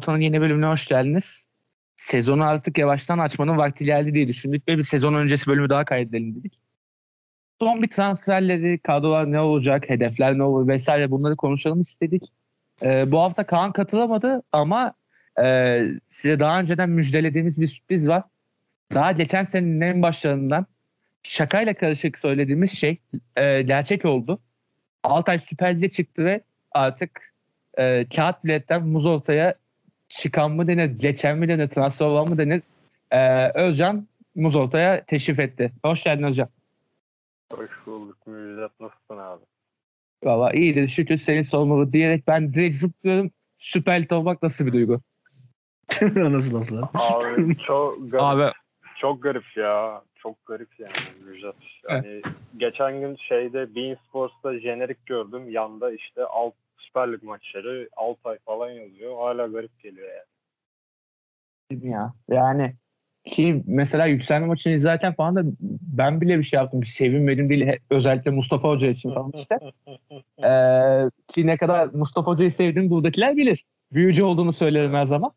Rota'nın yeni bölümüne hoş geldiniz. Sezonu artık yavaştan açmanın vakti geldi diye düşündük ve bir sezon öncesi bölümü daha kaydedelim dedik. Son bir transferleri, kadrolar ne olacak, hedefler ne olur vesaire bunları konuşalım istedik. Ee, bu hafta Kaan katılamadı ama e, size daha önceden müjdelediğimiz bir sürpriz var. Daha geçen senenin en başlarından şakayla karışık söylediğimiz şey e, gerçek oldu. Altay Süper Lig'e çıktı ve artık e, kağıt biletten muz ortaya çıkan mı denir, geçen mi denir, transfer olan mı denir? E, Özcan muz ortaya teşrif etti. Hoş geldin Özcan. Hoş bulduk Müjdat. Nasılsın abi? Valla iyidir şükür seni sormalı diyerek ben direkt zıplıyorum. Süper Lig olmak nasıl bir duygu? Nasıl laf lan? Abi çok garip. Abi Çok garip ya. Çok garip yani Müjdat. Yani geçen gün şeyde Bein Sports'ta jenerik gördüm. Yanda işte alt Süper Lig maçları 6 ay falan yazıyor. Hala garip geliyor yani. ya yani ki mesela yükselme maçını izlerken falan da ben bile bir şey yaptım. Bir sevinmedim değil. Özellikle Mustafa Hoca için falan işte. Ee, ki ne kadar Mustafa Hoca'yı sevdiğimi buradakiler bilir. Büyücü olduğunu söylerim her zaman.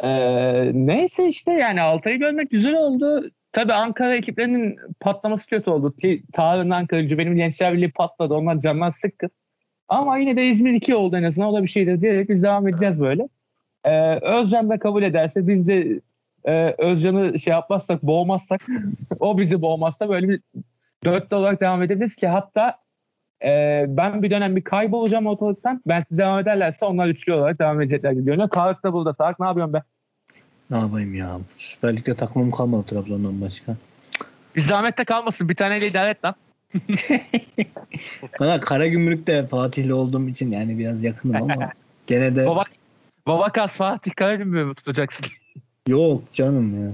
Ee, neyse işte yani Altay'ı görmek güzel oldu. Tabii Ankara ekiplerinin patlaması kötü oldu. Ki Tarık'ın Ankara gücü benim Gençler Birliği patladı. Onlar canlar sıkkın. Ama yine de İzmir 2 oldu en azından. O da bir şeydir diyerek biz devam edeceğiz böyle. Ee, Özcan da kabul ederse biz de e, Özcan'ı şey yapmazsak, boğmazsak o bizi boğmazsa böyle bir dörtlü olarak devam edebiliriz ki hatta e, ben bir dönem bir kaybolacağım ortalıktan. Ben siz devam ederlerse onlar üçlü olarak devam edecekler gibi görünüyor. Tarık da burada. Tarık ne yapıyorsun be? Ne yapayım ya? Süper Lig'de takımım kalmadı Trabzon'dan başka. Bir zahmette kalmasın. Bir taneyle idare et lan. Valla Karagümrük'te Fatih'li olduğum için yani biraz yakınım ama gene de Baba, Babakas Fatih Karagümrük'ü mü tutacaksın? yok canım ya.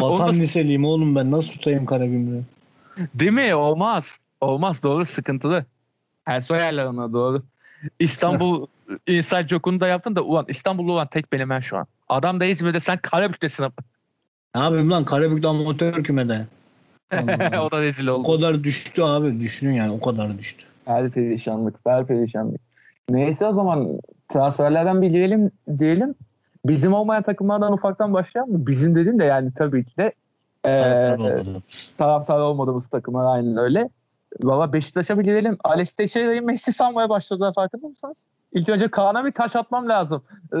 Vatan liseliyim oğlum ben nasıl tutayım Karagümrük'ü? Değil mi? Olmaz. Olmaz. Doğru. Sıkıntılı. Ersoy yerler ona doğru. İstanbul Inside Joke'unu da yaptın da ulan İstanbullu olan tek benim ben şu an. Adam da İzmir'de sen Karabük'tesin ama. Ne yapayım lan Karabük'te amatör kümede. O da rezil o oldu. kadar düştü abi düşünün yani o kadar düştü. Her perişanlık. Her perişanlık. Neyse o zaman transferlerden bir diyelim diyelim. Bizim olmayan takımlardan ufaktan başlayalım mı? Bizim dedim de yani tabii ki de Taraftar eee olmadı. taraftar olmadığımız takımlar aynen öyle. Valla Beşiktaş'a bir gidelim. Alex Teixeira'yı Messi sanmaya başladılar farkında mısınız? İlk önce Kaan'a bir taş atmam lazım. Ee,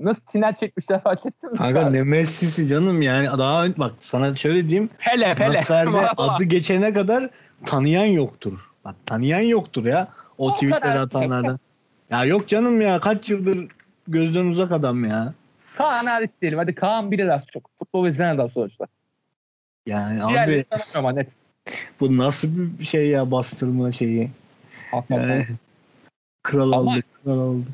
nasıl tiner çekmişler fark ettin mi? Kanka ne Messi'si canım yani daha bak sana şöyle diyeyim Pele Pele. adı geçene kadar tanıyan yoktur. Bak tanıyan yoktur ya o, O tweetleri kadar. atanlardan. Ya yok canım ya kaç yıldır gözden uzak adam ya. Kaan hariç diyelim. Hadi Kaan biri az çok. Futbol izleyen adam sonuçta. Yani abi Diğerleri tanımıyorum net. Bu nasıl bir şey ya bastırma şeyi. Hakikaten. Yani, kral Ama- oldu kral oldu.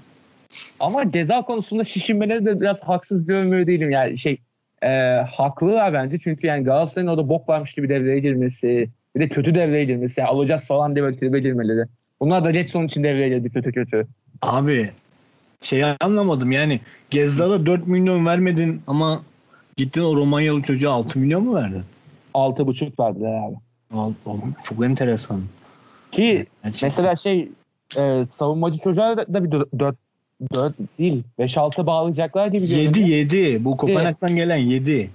Ama ceza konusunda şişinmeleri de biraz haksız görmüyor değilim. Yani şey e, haklılar bence. Çünkü yani Galatasaray'ın orada bok varmış gibi devreye girmesi, bir de kötü devreye girmesi, yani alacağız falan diye böyle tribe girmeleri. Bunlar da Jetson için devreye girdi kötü kötü. Abi şeyi anlamadım yani Gezzal'a 4 milyon vermedin ama gittin o Romanyalı çocuğa 6 milyon mu verdin? Altı buçuk verdi abi. Oğlum, Çok enteresan. Ki Gerçekten. mesela şey e, savunmacı çocuğa da, da bir 4 4 değil 5-6 bağlayacaklar gibi 7 7 bu Kopenhag'dan gelen 7.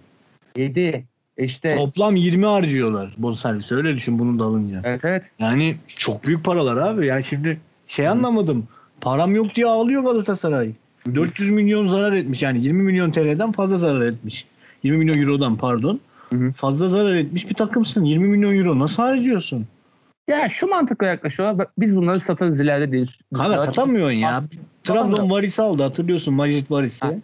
7 işte Toplam 20 harcıyorlar bonservisi öyle düşün bunu da alınca. evet evet Yani çok büyük paralar abi. Yani şimdi şey anlamadım. Param yok diye ağlıyor Galatasaray. 400 milyon zarar etmiş yani 20 milyon TL'den fazla zarar etmiş. 20 milyon eurodan pardon. Hı hı. Fazla zarar etmiş bir takımsın. 20 milyon euro nasıl harcıyorsun? ya şu mantıkla yaklaşıyorlar biz bunları satarız ileride değil. Kanka satamıyorsun ya. Trabzon. Varis'i aldı hatırlıyorsun Majid Varis'i. Ha, Yani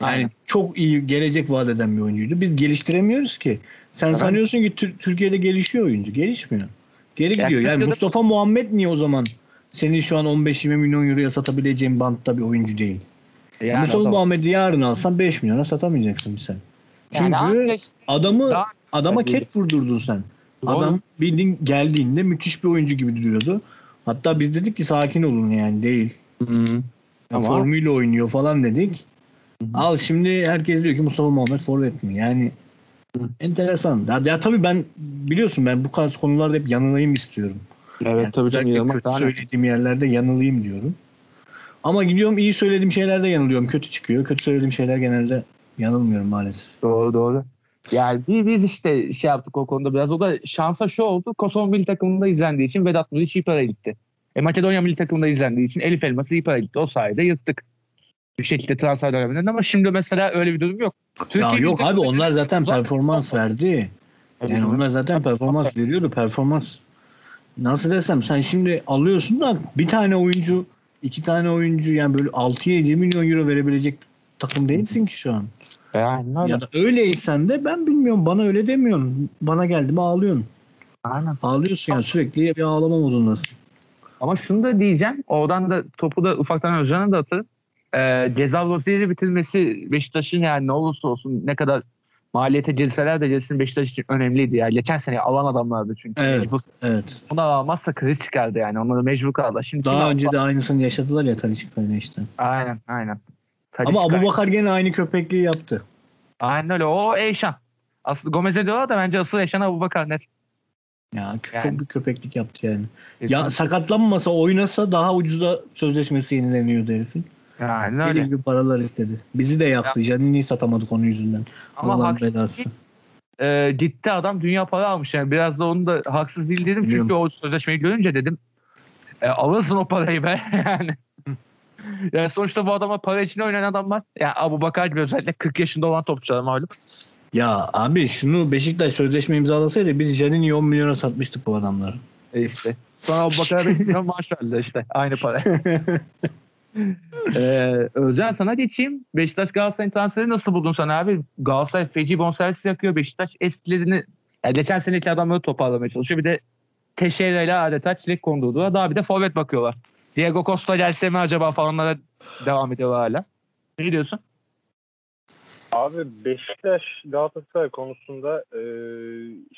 Aynen. çok iyi gelecek vaat eden bir oyuncuydu. Biz geliştiremiyoruz ki. Sen Tamam. sanıyorsun ki Tür- Türkiye'de gelişiyor oyuncu. Gelişmiyor. Geri Ya gidiyor. Yani Mustafa Muhammed niye o zaman senin şu an 15-20 milyon euroya satabileceğin bantta bir oyuncu değil? Yani o Mustafa Muhammed'i yarın alsan 5 milyona satamayacaksın sen. Çünkü Yani işte- adamı Daha- adama ket vurdurdun sen. Doğru. Adam bildiğin geldiğinde müthiş bir oyuncu gibi duruyordu. Hatta biz dedik ki sakin olun yani değil. Hı. Ya Ama- Formuyla oynuyor falan dedik. Hı hı. Al şimdi herkes diyor ki Mustafa Muhammed forvet mi? Yani Hı. enteresan. Ya, ya tabii ben biliyorsun ben bu tarz konularda hep yanılayım istiyorum. Evet Yani tabii canım kötü daha ne? söylediğim yerlerde yanılayım diyorum. Ama gidiyorum iyi söylediğim şeylerde yanılıyorum. Kötü çıkıyor. Kötü söylediğim şeyler genelde yanılmıyorum maalesef. Doğru doğru. Yani biz, biz işte şey yaptık o konuda biraz. O da şansa şu oldu. Kosovo milli takımında izlendiği için Vedat Muriç iyi para gitti. E, Makedonya milli takımında izlendiği için Elif Elması iyi para gitti. O sayede yırttık. Bir şekilde transfer döneminden ama şimdi mesela öyle bir durum yok. Ya Türkiye yok milli abi onlar zaten performans verdi. Yani onlar zaten performans veriyordu. Performans nasıl desem sen şimdi alıyorsun da bir tane oyuncu iki tane oyuncu yani böyle 6-7 milyon euro verebilecek takım değilsin ki şu an. Yani öyle. Ya da öyleysen de ben bilmiyorum bana öyle demiyorsun. Bana geldi mi ağlıyorsun. Aynen. Ağlıyorsun yani sürekli bir ağlama modundasın. Ama şunu da diyeceğim. Oradan da topu da ufaktan Özcan'a da atarım. Ee, ceza loteri bitirmesi Beşiktaş'ın yani ne olursa olsun ne kadar maliyete girseler de girsin Beşiktaş için önemliydi. Yani geçen sene alan adamlardı çünkü. Evet. Mecbur. Evet. Onu almazsa kriz çıkardı yani. Onları mecbur kaldı. Şimdi Daha alsa- önce de aynısını yaşadılar ya Tadiç'le işte. Aynen aynen. Ama Abu Bakar gene aynı köpekliği yaptı. Aynen öyle. O Eyşan. Aslında Gomez'e diyorlar da bence asıl Eyşan Abu Bakar net. Ya çok Yani. bir köpeklik yaptı yani. Ya sakatlanmasa oynasa daha ucuza sözleşmesi yenileniyordu herifin. yani öyle. gibi paralar istedi. Bizi de yaktı. Janini'yi satamadık onun yüzünden. Ama Allah'ın haksız belası. e, gitti adam dünya para almış yani. Biraz da onu da haksız değil dedim. Biliyorum. Çünkü o sözleşmeyi görünce dedim e, alırsın o parayı be yani. Yani sonuçta bu adama para için oynayan adam var. Yani Abu Bakar gibi özellikle 40 yaşında olan topçular malum. Ya abi şunu Beşiktaş sözleşme imzalasaydı biz Janini'yi 10 milyona satmıştık bu adamları. E işte. Sonra Abu Bakar'a maaş verdiler işte. Aynı para. ee, Özcan sana geçeyim. Beşiktaş Galatasaray transferi nasıl buldun sen abi? Galatasaray feci bonservis yakıyor. Beşiktaş eskilerini yani geçen seneki adamları toparlamaya çalışıyor. Bir de Teşeira ile adeta çilek kondurduğu. Daha bir de forvet bakıyorlar. Diego Costa gelse mi acaba falanlara devam ediyorlar hala. Ne diyorsun? Abi Beşiktaş Galatasaray konusunda e,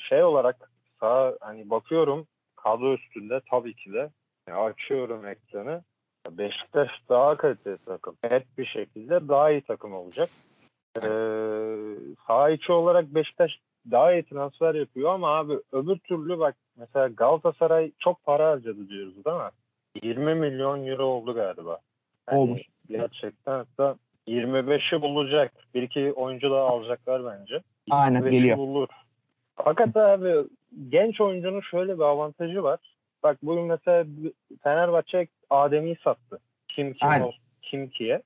şey olarak sağ hani bakıyorum kadro üstünde tabii ki de açıyorum ekranı. Beşiktaş daha kaliteli takım. Net bir şekilde daha iyi takım olacak. E, sağ içi olarak Beşiktaş daha iyi transfer yapıyor ama abi öbür türlü bak mesela Galatasaray çok para harcadı diyoruz değil mi? 20 milyon euro oldu galiba. Yani Olmuş. Gerçekten hatta 25'i bulacak. Bir iki oyuncu daha alacaklar bence. Aynen, 25'i geliyor. Bulur. Fakat abi genç oyuncunun şöyle bir avantajı var. Bak bugün mesela Fenerbahçe Adem'i sattı. Kim kim Aynen. kim kiye.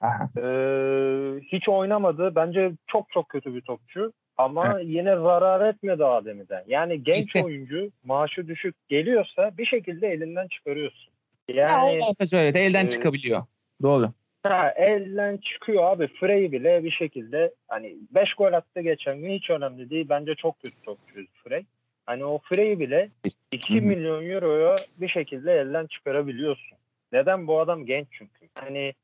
Aha. Ee, hiç oynamadı. Bence çok çok kötü bir topçu. Ama yine zarar etmedi Adem'den. Yani genç Gitti. oyuncu maaşı düşük geliyorsa bir şekilde elinden çıkarıyorsun. Ya, Yani avantajı öyle de elden e, çıkabiliyor. Doğru. Ha, elden çıkıyor abi. Frey bile bir şekilde hani 5 gol attı geçen gün hiç önemli değil. Bence çok kötü topçu Frey. Hani o Frey'i bile 2 Hı hı. milyon euroya bir şekilde elden çıkarabiliyorsun. Neden? Bu adam genç çünkü. Hani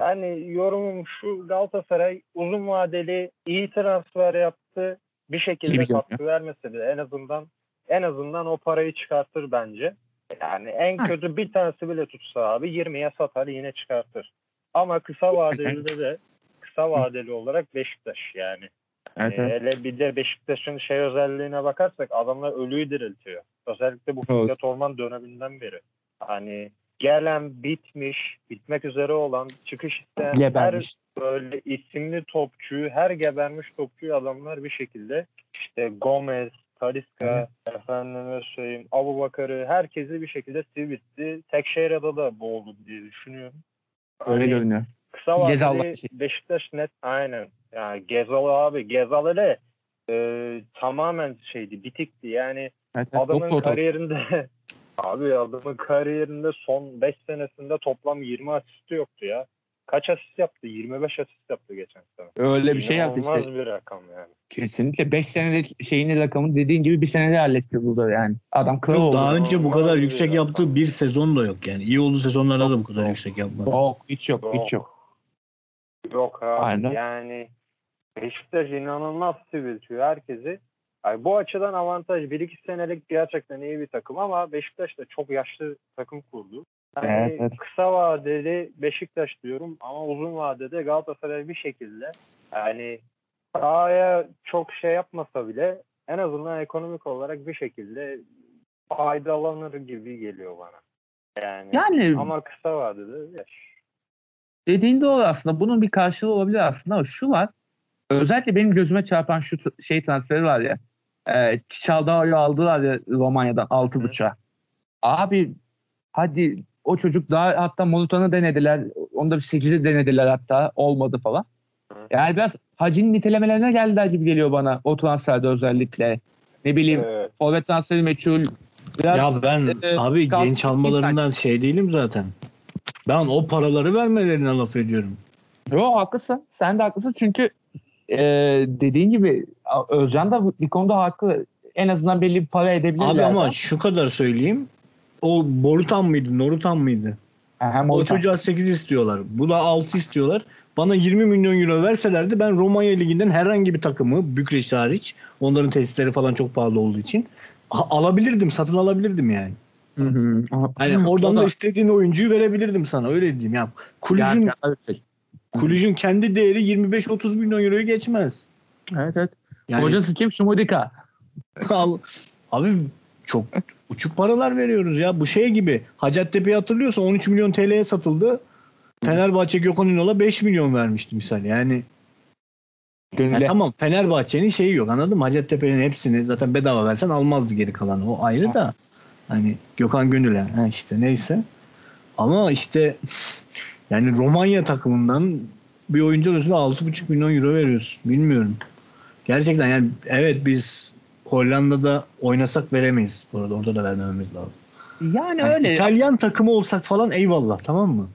hani yorumum şu Galatasaray uzun vadeli iyi transfer yaptı. Bir şekilde katkı vermese de en azından en azından o parayı çıkartır bence. Yani en Ha. kötü bir tanesi bile tutsa abi 20'ye satar yine çıkartır. Ama kısa vadeli de kısa vadeli olarak Beşiktaş yani. Evet, Ee, evet. Hele bir de Beşiktaş'ın şey özelliğine bakarsak adamlar ölüyü diriltiyor. Özellikle bu Evet. Fikret Orman döneminden beri. Hani gelen bitmiş, bitmek üzere olan, çıkış isteyen her Gebermiş. böyle isimli topçuyu, her gebermiş topçuyu adamlar bir şekilde işte Gomez, Talisca, efendime söyleyeyim, Abu Bakar'ı herkesi bir şekilde sivitti. Tekşehir'de da boğuldu diye düşünüyorum. Öyle Hani görünüyor. Kısa vadeli var şey. Beşiktaş net aynen. Yani Gezal abi. Gezal hele e, tamamen şeydi bitikti. Yani Evet, evet. adamın o top. kariyerinde abi adamın kariyerinde son 5 senesinde toplam 20 asisti yoktu ya. Kaç asist yaptı? 25 asist yaptı geçen sene. Öyle bir şey yaptı işte. bir rakam yani. Kesinlikle 5 senelik şeyini rakamı dediğin gibi bir senede halletti burada yani. Adam kral Yok, oldu. daha önce bu kadar yüksek bir yaptığı bir sezon da yok yani. İyi olduğu sezonlarda da bu kadar Yok. yüksek yapmadı. Yok hiç yok hiç yok. Yok abi. Aynen. Yani Beşiktaş inanılmaz siviltiyor herkesi. Yani bu açıdan avantaj. 1-2 senelik gerçekten iyi bir takım ama Beşiktaş da çok yaşlı takım kurdu. Yani Evet, evet. kısa vadeli Beşiktaş diyorum ama uzun vadede Galatasaray bir şekilde yani sahaya çok şey yapmasa bile en azından ekonomik olarak bir şekilde faydalanır gibi geliyor bana. Yani, Yani ama kısa vadede yaş. dediğin doğru aslında. Bunun bir karşılığı olabilir aslında ama şu var. Özellikle benim gözüme çarpan şu şey transferi var ya. E, Çaldağ'ı aldılar ya Romanya'dan 6.5'a. Abi hadi o çocuk daha hatta Monutan'ı denediler. Onu da bir 8'i denediler hatta. Olmadı falan. Yani biraz Hacı'nın nitelemelerine geldiler gibi geliyor bana o transferde özellikle. Ne bileyim Evet. forvet transferi meçhul. Biraz Ya ben e, abi genç almalarından şey değilim zaten. Ben o paraları vermelerine laf ediyorum. Yo haklısın. Sen de haklısın çünkü e, dediğin gibi Özcan da bir konuda haklı. En azından belli bir para edebilirler. Abi ama şu kadar söyleyeyim. O Borutan mıydı? Norutan mıydı? hem O çocuğa 8 istiyorlar. Bu da 6 istiyorlar. Bana 20 milyon euro verselerdi ben Romanya Ligi'nden herhangi bir takımı Bükreş hariç onların tesisleri falan çok pahalı olduğu için alabilirdim. Satın alabilirdim yani. Hı hı. Hani oradan O da, istediğin oyuncuyu verebilirdim sana öyle diyeyim. Ya Kulücün Yani- Kulücün kendi değeri 25-30 milyon euroyu geçmez. evet. evet. Yani Hocası kim? Şumudika. abi çok uçuk paralar veriyoruz ya. Bu şey gibi. Hacettepe'yi hatırlıyorsan 13 milyon TL'ye satıldı. Fenerbahçe Gökhan Ünal'a 5 milyon vermişti misal. Yani Gönüle. Tamam Fenerbahçe'nin şeyi yok anladın mı? Hacettepe'nin hepsini zaten bedava versen almazdı geri kalanı. O ayrı da hani Gökhan Gönül'e ha işte neyse. Ama işte yani Romanya takımından bir oyuncu arasında 6,5 milyon euro veriyorsun. Bilmiyorum. Gerçekten yani evet biz Hollanda'da oynasak veremeyiz. Bu arada orada da vermememiz lazım. Yani Yani öyle. İtalyan takımı olsak falan eyvallah tamam mı?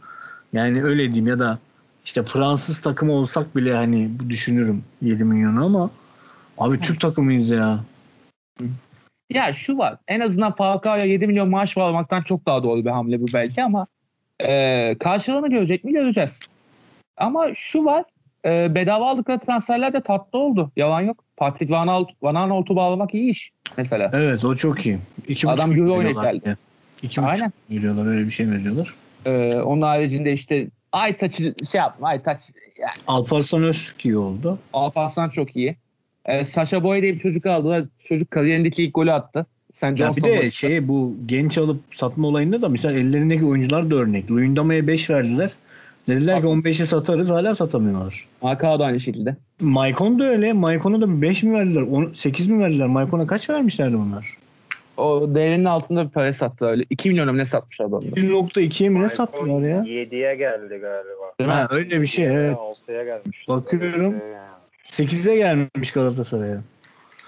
Yani öyle diyeyim ya da işte Fransız takımı olsak bile hani düşünürüm 7 milyonu ama abi Türk takımıyız ya. Ya şu var. En azından Falcao'ya 7 milyon maaş almaktan çok daha doğru bir hamle bu belki ama e, karşılığını görecek mi göreceğiz. Ama şu var. E, bedava aldıkları transferler de tatlı oldu. Yalan yok. Patrick Van, Aalt, Van Aanholt'u bağlamak iyi iş mesela. Evet o çok iyi. İki Adam Euro de. İki Aynen. veriyorlar öyle bir şey veriyorlar. E, onun haricinde işte Aytaç'ı şey yapma. Aytaç yani Alparslan Öztürk iyi oldu. Alparslan çok iyi. E, Sasha Boy diye bir çocuk aldılar. Çocuk kariyerindeki ilk golü attı. Sen Ya bir de şey bu genç alıp satma olayında da mesela ellerindeki oyuncular da örnek. Luyendama'ya 5 verdiler. Dediler ki 15'e satarız hala satamıyorlar. Markao da aynı şekilde. Maicon da öyle. Maicon'a da 5 mi verdiler? 10, 8 mi verdiler? Maicon'a kaç vermişlerdi bunlar? O değerinin altında bir para sattı öyle. 2 milyon ne satmış adamlar. 1.2'ye mi ne sattılar ya? 7'ye geldi galiba. Değil mi? Ha, öyle bir şey evet. 6'ya gelmiş. Bakıyorum. Öyle yani. 8'e gelmiş Galatasaray'a.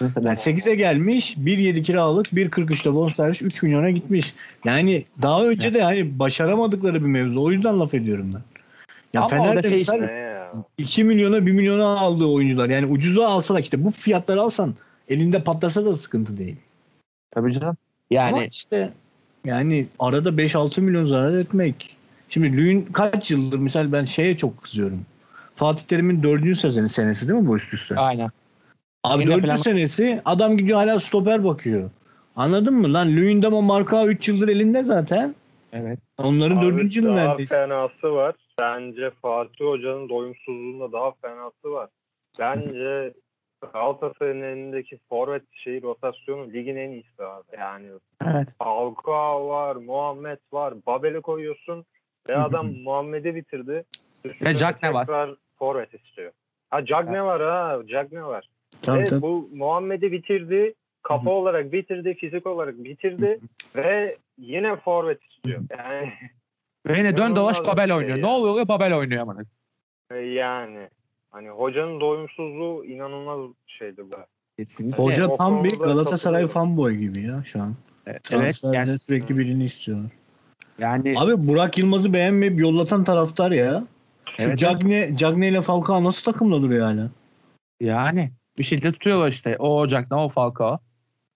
Mesela. Yani 8'e gelmiş. 1.7 kiralık, 1.43'te bonservis 3 milyona gitmiş. Yani daha önce de hani başaramadıkları bir mevzu. O yüzden laf ediyorum ben. Ya Ama orada Fener'de şey Ne ya? 2 milyona 1 milyona aldığı oyuncular. Yani ucuza alsalar işte bu fiyatları alsan elinde patlasa da sıkıntı değil. Tabii canım. Yani Ama işte yani arada 5-6 milyon zarar etmek. Şimdi Lüğün kaç yıldır misal ben şeye çok kızıyorum. Fatih Terim'in dördüncü sezonu senesi değil mi bu üst üste? aynen. Abi Yine dördüncü plan- senesi adam gidiyor hala stoper bakıyor. Anladın mı lan? Luyendama marka 3 yıldır elinde zaten. Evet. Onların Abi dördüncü yılı daha neredeyse. fenası var. Bence Fatih Hoca'nın doyumsuzluğunda daha fenası var. Bence Galatasaray'ın elindeki forvet şeyi rotasyonu ligin en iyisi abi. Yani Evet. Falcao var, Muhammed var. Babel'i koyuyorsun ve adam Muhammed'i bitirdi. Üstüne Cagne var. tekrar forvet istiyor. Ha Cagne var ha. Cagne var. Tabii, ve tabii. bu Muhammed'i bitirdi. Kafa olarak bitirdi, fizik olarak bitirdi ve yine forvet istiyor. Yani Ve yine dön dolaş Babel şey oynuyor. ya. Ne oluyor? Babel oynuyor ama. yani hani hocanın doyumsuzluğu inanılmaz şeydi bu. Kesinlikle. Hoca o tam bir Galatasaray fanboy gibi ya şu an. Evet. Transferde Yani, sürekli birini istiyorlar. yani Abi Burak Yılmaz'ı beğenmeyip yollatan taraftar ya. Şu Evet, Cagne, Cagne ile Falcao nasıl takımda duruyor hala? yani bir şekilde tutuyorlar işte. O Ocak'ta o Falcao.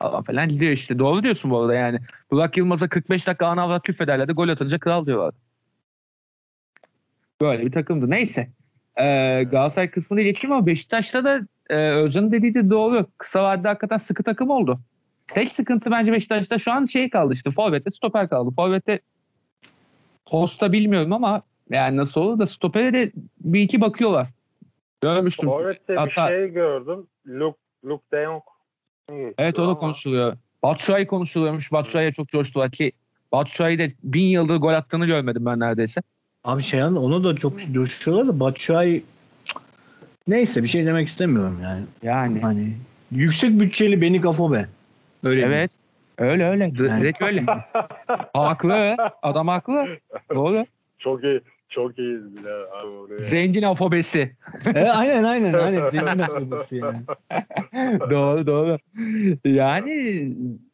Falan falan gidiyor işte. Doğru diyorsun bu arada yani. Burak Yılmaz'a 45 dakika ana avrat küfederlerdi. Gol atınca kral diyorlar. Böyle bir takımdı. Neyse. Ee, Galatasaray kısmını geçeyim ama Beşiktaş'ta da e, Özcan'ın dediği de doğru. Kısa vadede hakikaten sıkı takım oldu. Tek sıkıntı bence Beşiktaş'ta şu an şey kaldı işte. Forvet'te stoper kaldı. Forvet'te posta bilmiyorum ama yani nasıl olur da stopere de bir iki bakıyorlar. Görmüştüm. Forvet'te Hatta- bir şey gördüm. Luke, Luke de Jong. Evet o da Ama konuşuluyor. Batshuayi konuşuluyormuş. Batshuayi'ye çok coştular ki Batshuayi de bin yıldır gol attığını görmedim ben neredeyse. Abi şey an- ona da çok coşuyorlar da Batshuayi neyse bir şey demek istemiyorum yani. Yani. Hani yüksek bütçeli Beni Gafobe. Öyle Evet. Öyle öyle. Yani- Direkt öyle. haklı. Adam haklı. Doğru. Çok iyi. Çok iyiyiz bile abi oraya. Zengin afobesi. E, aynen aynen aynen zengin afobesi yani. doğru doğru. Yani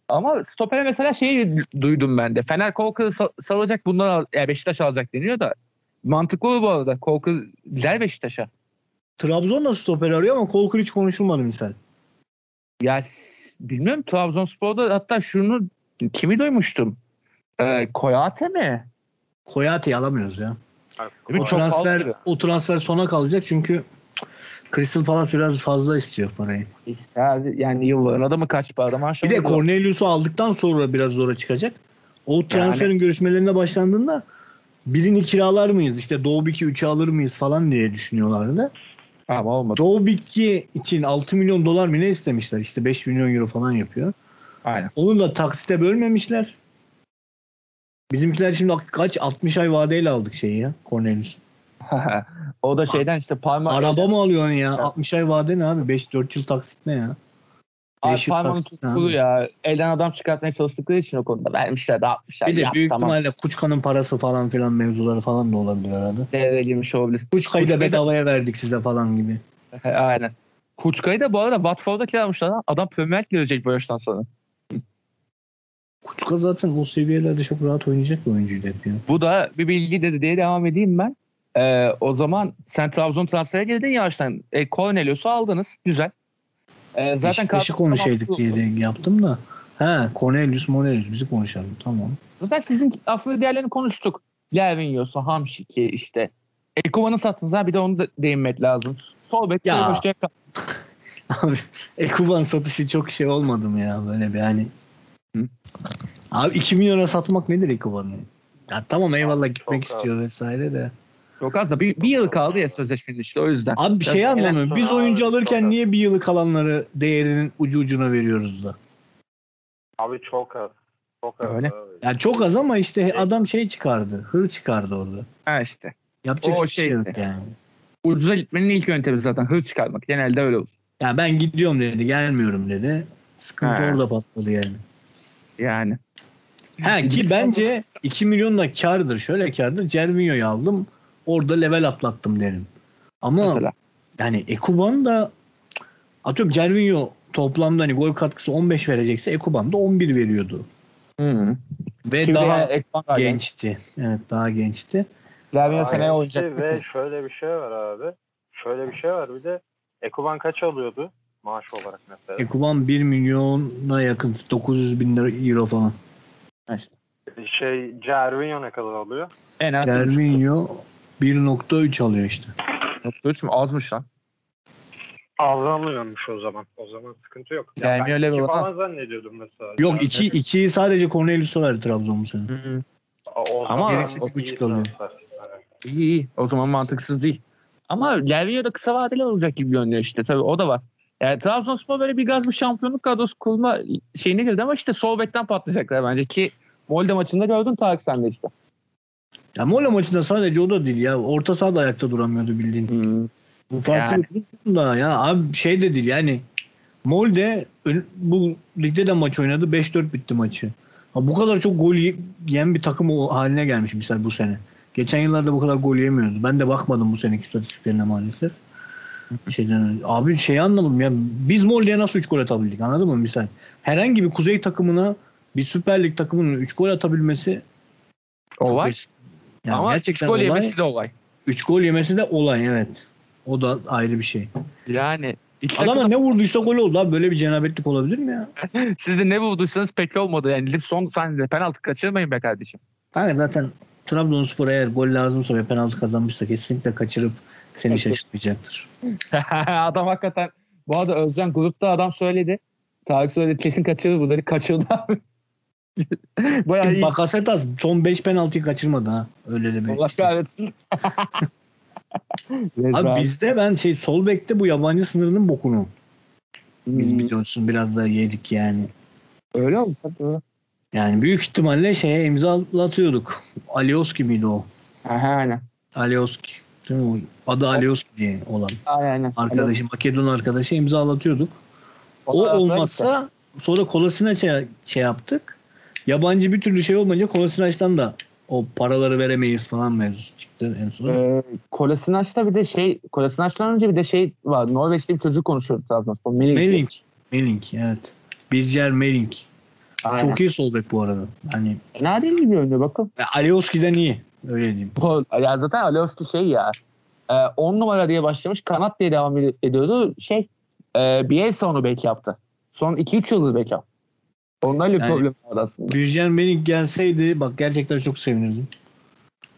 ama stopere mesela şeyi duydum ben de. Fener Kolkır'ı sa- salacak bunlar al- yani Beşiktaş alacak deniyor da. Mantıklı olur bu arada. Kolkır gider Beşiktaş'a. Trabzon da stoper arıyor ama Kolkır hiç konuşulmadı misal. Ya bilmiyorum Trabzonspor'da hatta şunu kimi duymuştum? Ee, Koyate mi? Koyate'yi alamıyoruz ya. Değil? O transfer o transfer sona kalacak çünkü Crystal Palace biraz fazla istiyor parayı. İşte abi, yani yılların adamı kaç para adam Bir de Cornelius'u aldıktan sonra biraz zora çıkacak. O transferin görüşmelerine başlandığında birini kiralar mıyız? İşte Doğu Bik'i 3'e alır mıyız falan diye düşünüyorlardı. Ama olmadı. Doğu Bik'i için 6 milyon dolar mı ne istemişler? İşte 5 milyon euro falan yapıyor. Aynen. Onu da taksite bölmemişler. Bizimkiler şimdi kaç 60 ay vadeyle aldık şeyi ya Cornelius. o da şeyden işte parmak Araba mı alıyorsun ya? 60 ay vade ne abi? 5-4 yıl taksit ne ya? Ay, tutkulu abi. ya. Elden adam çıkartmaya çalıştıkları için o konuda vermişler de 60'lar. Bir de Yap, büyük tamam. ihtimalle Kuçka'nın parası falan filan mevzuları falan da olabilir arada. Devreye girmiş olabilir. Kuçka'yı da bedavaya verdik size falan gibi. Aynen. Kuçka'yı da bu arada Watford'da kiralamışlar. Adam Premier Lig görecek bu yaştan sonra. Kuçka zaten o seviyelerde çok rahat oynayacak bir oyuncuydu hep ya. Bu da bir bilgi dedi diye devam edeyim ben. Ee, o zaman sen Trabzon transfere girdin yavaştan. E, Cornelius'u aldınız. Güzel. Ee, zaten Beşiktaş'ı konuşaydık diye de yaptım da. He Cornelius Cornelius bizi konuşalım tamam. Zaten sizin aslında diğerlerini konuştuk. Lervinyosu, Hamşik'i işte. Ekuban'ı sattınız ha bir de onu da değinmek lazım. Sol bek Ya. ya. Abi Ekuban satışı çok şey olmadı mı ya böyle bir hani. Abi 2 milyona satmak nedir Ekuban'ı? Ya tamam eyvallah gitmek çok istiyor vesaire de. Çok az da bir, bir yıl kaldı ya sözleşmenin işte o yüzden. Abi bir şey anlamıyorum. Biz oyuncu alırken niye bir yılı kalanları değerinin ucu ucuna veriyoruz da? Abi çok az. Çok az Öyle. abi. Ya çok az ama işte adam şey çıkardı. Hır çıkardı orada. Ha işte. Yapacak O bir şey şey yok işte. yani. Ucuza gitmenin ilk yöntemi zaten hır çıkarmak. Genelde öyle olur. Ya ben gidiyorum dedi, gelmiyorum dedi. Sıkıntı He. orada patladı yani. Yani. Ha ki bence 2 milyon da kardır. Şöyle kardır. Cervinho'yu aldım. Orada level atlattım derim. Ama Mesela. yani Ekuban da atıyorum Cervinho toplamda hani gol katkısı 15 verecekse Ekuban da 11 veriyordu. Hı. Ve Şimdi daha yani. gençti. Evet daha gençti. Lervinyo seneye Aynen. oynayacak. Ve şöyle bir şey var abi. Şöyle bir şey var. Bir de Ekuban kaç alıyordu maaş olarak mesela? Ekuban 1 milyona yakın 900 bin lira euro falan. İşte. Şey Cervinho ne kadar alıyor? En az Cervinho 1.3 alıyor işte. 3 mü? Azmış lan. Azalmıyormuş o zaman. O zaman sıkıntı yok. Ya Cervinho ben level iki falan olmaz. zannediyordum mesela. Yok Yani 2 2'yi sadece Cornelius'a verdi Trabzon bu sene. Hı. o Ama gerisi iyi buçuk alıyor. İyi iyi. O zaman mantıksız değil. Ama Lervinho da kısa vadeli olacak gibi görünüyor işte. Tabii o da var. Yani Trabzonspor böyle bir gaz bir şampiyonluk kadrosu kurma şeyine girdi ama işte sol bekten patlayacaklar bence ki Molde maçında gördün Tarık sen de işte. Ya Mola maçında sadece o da değil ya. Orta sahada ayakta duramıyordu bildiğin. Hmm. Bu farklı Yani. bir durum da ya. Abi şey de değil yani. Molde bu ligde de maç oynadı. 5-4 bitti maçı. Ha, bu kadar çok gol ye- yiyen bir takım o haline gelmiş misal bu sene. Geçen yıllarda bu kadar gol yemiyordu. Ben de bakmadım bu seneki istatistiklerine maalesef. Şeyden. Abi şey anlamadım ya. Biz Molde'ye nasıl 3 gol atabildik anladın mı misal? Herhangi bir kuzey takımına bir Süper Lig takımının 3 gol atabilmesi Olay. yani ama gerçekten gol olay. yemesi de olay. 3 gol yemesi de olay evet. O da ayrı bir şey. Yani Adama takım- ne vurduysa gol oldu abi. Böyle bir cenabetlik olabilir mi ya? siz de ne vurduysanız pek olmadı. Yani Lip son sahnede penaltı kaçırmayın be kardeşim. Kanka zaten Trabzonspor eğer gol lazımsa ve penaltı kazanmışsa kesinlikle kaçırıp seni şaşırtmayacaktır. adam hakikaten bu arada Özcan grupta adam söyledi. Tarık söyledi kesin kaçırır bu dedi. Kaçırdı abi. Bayağı iyi. Bakasetas son 5 penaltıyı kaçırmadı ha. Öyle de bir. Allah kahretsin. Abi bizde ben şey sol bekte bu yabancı sınırının bokunu. Biz Hmm, biliyorsun biraz da yedik yani. Öyle oldu tabii. Yani büyük ihtimalle şeye imzalatıyorduk. Alioski miydi o? Aha, aynen. Alioski. Değil mi? o? Adı Alioski olan. Aynen. Arkadaşı, Makedon arkadaşı imzalatıyorduk. O Onlar olmazsa sonra Kolasinaç'a şey yaptık. Yabancı bir türlü şey olmayınca Kolasinaç'tan da o paraları veremeyiz falan mevzusu çıktı en son. Ee, Kolasinaç'ta bir de şey, Kolasinaç'tan önce bir de şey var. Norveçli bir çocuk konuşuyordu Trabzonspor. Melink. Melink. Melink evet. Bizcer Melink. Aynen. Çok iyi sol bek bu arada. Hani Fena değil gibi görünüyor bakın. Alioski'den iyi. Öyle diyeyim. Bu- Ya zaten Alevski şey ya. 10 numara diye başlamış. Kanat diye devam ed- ediyordu. Şey e, Bielsa onu bek yaptı. Son 2-3 yıldır bek yaptı. Onlarla bir Yani- problem var aslında. Bizcer Melink gelseydi bak gerçekten çok sevinirdim.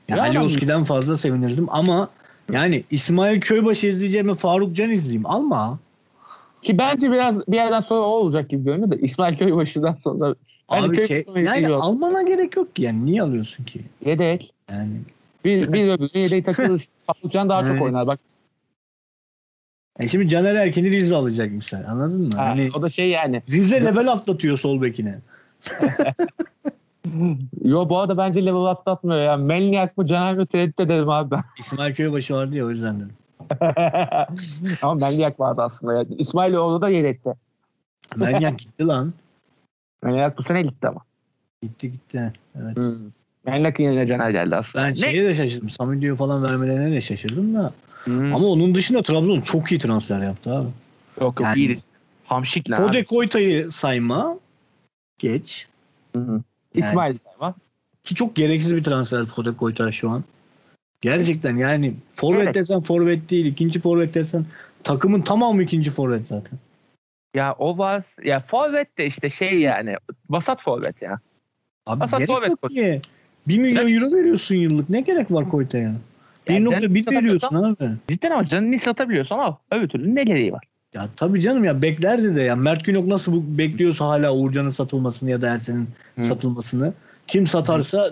Yani Ya Alioski'den fazla sevinirdim ama yani İsmail Köybaşı izleyeceğime Faruk Can izleyeyim. Alma. Ki bence biraz bir yerden sonra o olacak gibi görünüyor da İsmail Köybaşı'dan sonra Abi şey, yani almana gerek yok ki yani. Niye alıyorsun ki? yedek. Yani Bir, bir öbürü yedeği takılır. Patlıcan daha çok oynar. Bak E şimdi Caner Erkin'i Rize alacak misal. Anladın mı? ha, Hani o da şey yani. Rize level atlatıyor sol bekine. Yo bu arada bence level atlatmıyor ya. Melniak mı Caner mi tereddüt ederim abi ben. İsmail Köybaşı vardı ya o yüzden dedim. Ama Melniak vardı aslında. Ya. İsmail orada da yedekte. Manyak gitti lan. Melniak bu sene gitti ama. Gitti gitti. Evet. Hmm. Melniak'ın yerine Caner geldi aslında. Ben Ne? şeye de şaşırdım. Samidio'yu falan vermelerine de şaşırdım da. Hmm. Ama onun dışında Trabzon çok iyi transfer yaptı abi. Yok yok Yani- iyiydi. Hamşik lan. Fode Koyta'yı sayma. Geç. Hı hı. İsmail Sayma. Ki çok gereksiz bir transfer Fode Koyta şu an. Gerçekten yani forvet Evet. desen forvet değil. ikinci forvet desen takımın tamamı ikinci forvet zaten. Ya o var. Ya forvet de işte şey yani. Vasat forvet ya. Abi Vasat gerek forvet yok ki. 1 milyon euro veriyorsun yıllık. Ne gerek var Koyta'ya? Yani 1.1 sen- veriyorsun abi. Cidden ama canını satabiliyorsan al. Öbür türlü ne gereği var? Ya tabii canım ya beklerdi de ya. Mert Günok nasıl bu, bekliyorsa hala Uğurcan'ın satılmasını ya da Ersen'in Hı. satılmasını. Kim satarsa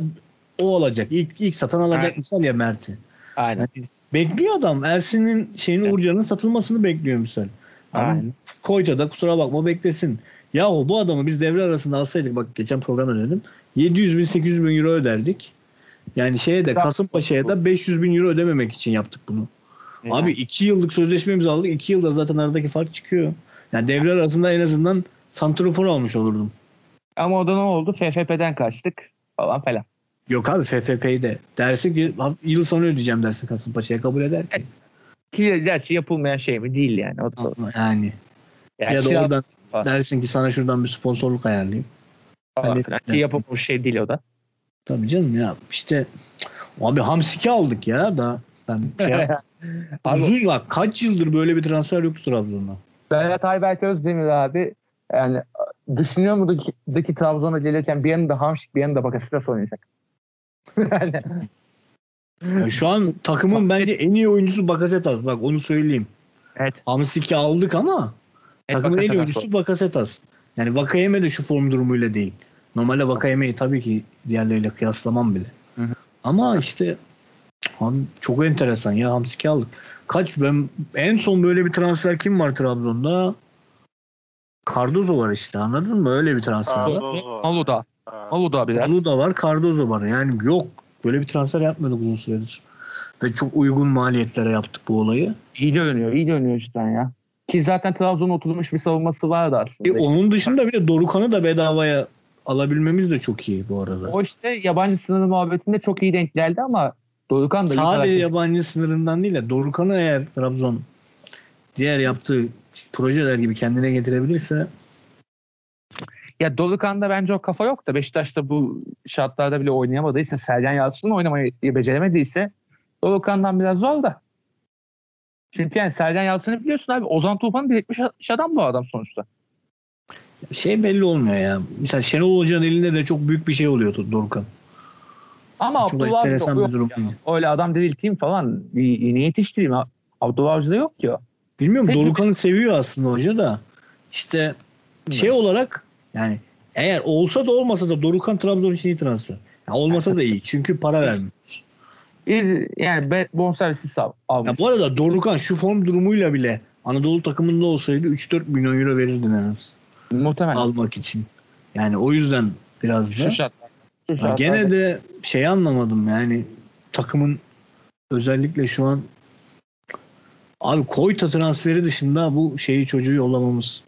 o alacak. İlk, ilk satan alacak Aynen. misal ya Mert'i. Aynen. Yani bekliyor adam. Ersin'in şeyini Evet. Uğurcan'ın satılmasını bekliyor misal. Ama Aynen. Koyta da kusura bakma beklesin. Yahu bu adamı biz devre arasında alsaydık bak geçen programda dedim. 700 bin 800 bin euro öderdik. Yani şeye de Kasımpaşa'ya da 500 bin euro ödememek için yaptık bunu. Abi 2 yıllık sözleşme imzaladık. 2 yılda zaten aradaki fark çıkıyor. Yani devre arasında en azından santrofor almış olurdum. Ama o da ne oldu? FFP'den kaçtık falan falan. Yok abi FFP'yi de. Dersin ki "Abi yıl sonu ödeyeceğim dersin Kasımpaşa'ya kabul eder ki. Ki gerçi yapılmayan şey mi? Değil yani. O da, Yani. yani ya da oradan falan dersin ki sana şuradan bir sponsorluk ayarlayayım. Falan filan. Ki yapılmış şey değil o da. Tabii canım ya işte abi Hamsik'i aldık ya da ben şey Abi- uzun bak kaç yıldır böyle bir transfer yoktu Trabzon'da. Berat Ayberk Özdemir abi yani düşünüyor mu da ki Trabzon'a gelirken bir yanında Hamşik bir yanında Bakasitas oynayacak. yani, Ya şu an takımın bence en iyi oyuncusu Bakasetas bak onu söyleyeyim. evet. Hamsik'i aldık ama evet takımın en iyi oyuncusu Bakasetas. Yani Vakayeme de şu form durumuyla değil. Normalde Vakayeme'yi tabii ki diğerleriyle kıyaslamam bile. Hı hı. Ama işte abi çok enteresan ya Hamsik'i aldık. Kaç ben en son böyle bir transfer kim var Trabzon'da? Cardozo var işte anladın mı? Öyle bir transfer var. Cardozo. Malu da. Ha. Malu da biraz. Palu da var, Cardozo var. Yani yok. Böyle bir transfer yapmıyorduk uzun süredir. Ve çok uygun maliyetlere yaptık bu olayı. İyi görünüyor. iyi görünüyor cidden ya. Ki zaten Trabzon'un oturmuş bir savunması vardı aslında. E, onun dışında bir de Dorukan'ı da bedavaya alabilmemiz de çok iyi bu arada. O işte yabancı sınırı muhabbetinde çok iyi denk geldi ama Dorukan da Sadece yabancı sınırından değil de Dorukan'ı eğer Trabzon diğer yaptığı projeler gibi kendine getirebilirse Ya Dorukan'da bence o kafa yok da Beşiktaş'ta bu şartlarda bile oynayamadıysa Sergen Yalçın'ın oynamayı beceremediyse Dorukan'dan biraz zor da. Çünkü yani Sergen Yalçın'ı biliyorsun abi Ozan Tufan'ı diretmiş adam bu adam sonuçta. şey belli olmuyor ya. Mesela Şenol Hoca'nın elinde de çok büyük bir şey oluyordu Dorukan. Ama Çok Abdullah enteresan yok bir durum. ya. Öyle adam dirilteyim falan iğne yetiştireyim. Abdullah Avcı'da yok ki o. Bilmiyorum Peki. Dorukan'ı seviyor aslında hoca da. İşte şey olarak yani eğer olsa da olmasa da Dorukan Trabzon için iyi transfer. Ya olmasa da iyi. Çünkü para vermiyor. Yani be- bonservisi al- Ya almış. bu arada Dorukan şu form durumuyla bile Anadolu takımında olsaydı 3-4 milyon euro verirdin en az Muhtemelen. almak için. Yani o yüzden biraz da. Şu şartlar. Şu gene de şey anlamadım yani takımın özellikle şu an abi Koyta transferi dışında bu şeyi çocuğu yollamamız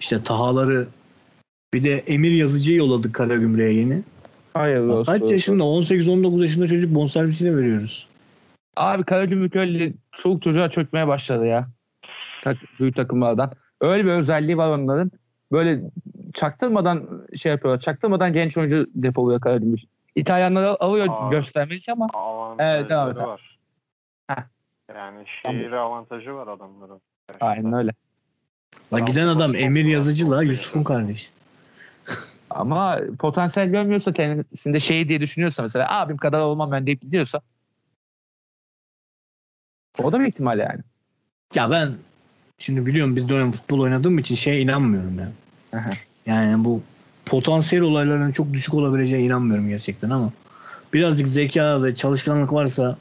işte Tahaları bir de Emir Yazıcı'yı yolladık Karagümrük'e yeni. Hayırlı olsun. Kaç yaşında? 18-19 yaşında çocuk bonservisiyle veriyoruz. Abi Karagümrük öyle çoluk çocuğa çökmeye başladı ya. Tak, büyük takımlardan. Öyle bir özelliği var onların. Böyle çaktırmadan şey yapıyorlar. Çaktırmadan genç oyuncu depoluyor Karagümrük. İtalyanları alıyor Aa. göstermek ama Evet, devam et. var. Heh. Yani şehir avantajı var adamların. aynen öyle. La giden adam Emir Yazıcı la Yusuf'un kardeşi. Ama potansiyel görmüyorsa kendisinde şey diye düşünüyorsa mesela abim kadar olmam ben deyip gidiyorsa o da bir ihtimal yani. Ya ben şimdi biliyorum bir dönem futbol oynadığım için şeye inanmıyorum ya. Aha. Yani bu potansiyel olayların çok düşük olabileceğine inanmıyorum gerçekten ama birazcık zeka ve çalışkanlık varsa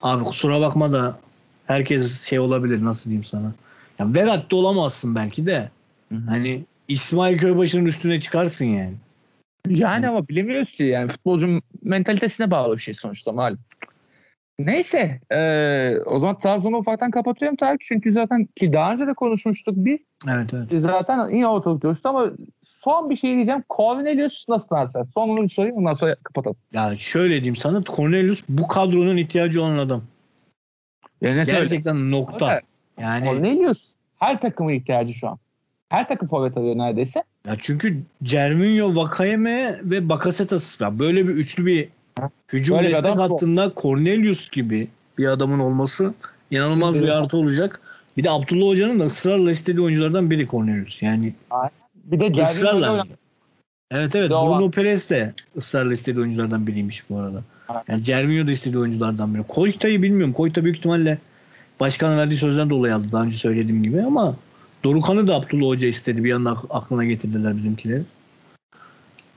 abi kusura bakma da herkes şey olabilir nasıl diyeyim sana. Ya Vedat da olamazsın belki de. Hani İsmail Köybaşı'nın üstüne çıkarsın yani. Yani ama bilemiyoruz ki yani futbolcunun mentalitesine bağlı bir şey sonuçta malum. Neyse eee, o zaman Trabzon'u ufaktan kapatıyorum Tarık çünkü zaten ki daha önce de konuşmuştuk biz Evet evet. zaten yine ortalık coştu ama son bir şey diyeceğim Cornelius nasıl transfer? Son onu sorayım ondan sonra kapatalım. Ya şöyle diyeyim sana Cornelius bu kadronun ihtiyacı olan adam. Yani? Gerçekten nokta. Evet. Yani Cornelius her takımın ihtiyacı şu an. Her takım forvet arıyor neredeyse. Ya çünkü Cervinho, Vakayeme ve Bakasetas var. Böyle bir üçlü bir hücum Böyle destek bu. hattında Cornelius gibi bir adamın olması inanılmaz bir artı olacak. Bir de Abdullah Hoca'nın da ısrarla istediği oyunculardan biri Cornelius. Yani Bir de ısrarla. Evet evet Bruno. Perez de ısrarla istediği oyunculardan biriymiş bu arada. Yani Cervinho da istediği oyunculardan biri. Koyta'yı bilmiyorum. Koyta büyük ihtimalle başkanın verdiği sözden dolayı aldı daha önce söylediğim gibi ama Dorukan'ı da Abdullah Hoca istedi. Bir anda ak- aklına getirdiler bizimkileri.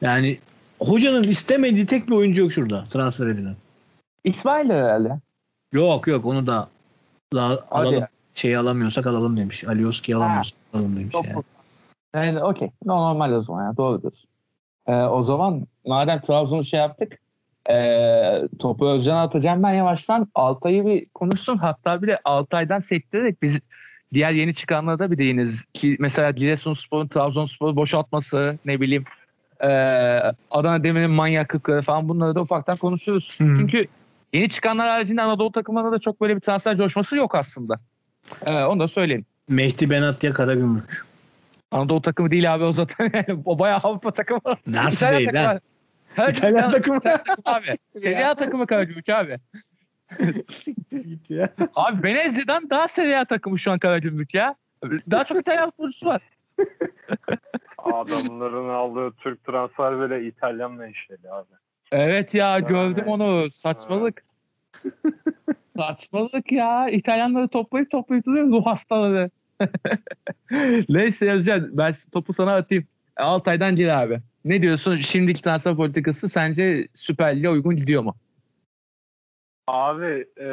Yani hocanın istemediği tek bir oyuncu yok şurada transfer edilen. İsmail herhalde. Yok yok onu da daha alalım. ya. Şeyi alamıyorsak alalım demiş. Alioski'yi alamıyorsak alalım demiş. Çok Yani. Yani okey. Normal o zaman ya. Doğru diyorsun. Ee, o zaman madem Trabzon'u şey yaptık ee, topu Özcan'a atacağım ben yavaştan. Altay'ı bir konuşsun. Hatta bir de Altay'dan sektirerek biz diğer yeni çıkanlara da bir değiniz. Ki mesela Giresunspor'un Trabzonspor'u boşaltması ne bileyim ee, Adana Demir'in manyaklıkları falan bunları da ufaktan konuşuyoruz. Hı. Çünkü yeni çıkanlar haricinde Anadolu takımlarında da çok böyle bir transfer coşması yok aslında. Ee, onu da söyleyeyim. Mehdi Benatya Karagümrük. Anadolu takımı değil abi o zaten. O bayağı Avrupa takımı. Nasıl İtalyan değil takımı lan? Her İtalyan takımı. İtalyan takımı abi. Serie takımı Karagümrük abi. Siktir git ya. Abi Venezia'dan daha Serie A takımı şu an Karagümrük ya. Daha çok İtalyan futbolcusu var. Adamların aldığı Türk transfer bile İtalyan menşeli abi. Evet ya gördüm onu. Saçmalık. Saçmalık ya. İtalyanları toplayıp toplayıp duruyor ruh hastaları. Neyse Özcan ben topu sana atayım. Altay'dan gir abi. Ne diyorsun? Şimdiki transfer politikası sence Süper Lig'e uygun gidiyor mu? Abi e,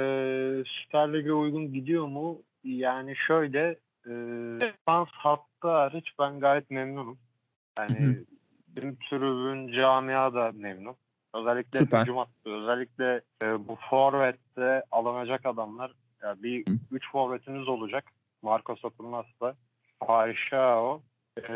Süper Lig'e uygun gidiyor mu? Yani şöyle e, defans hattı hariç ben gayet memnunum. Hı Yani hı. bizim tribün camia da memnun. Özellikle Süper. hücum hattı. Özellikle e, bu forvette alınacak adamlar. Ya bir Hı. üç forvetimiz olacak. Marco Saturnas'la. Paişao. E,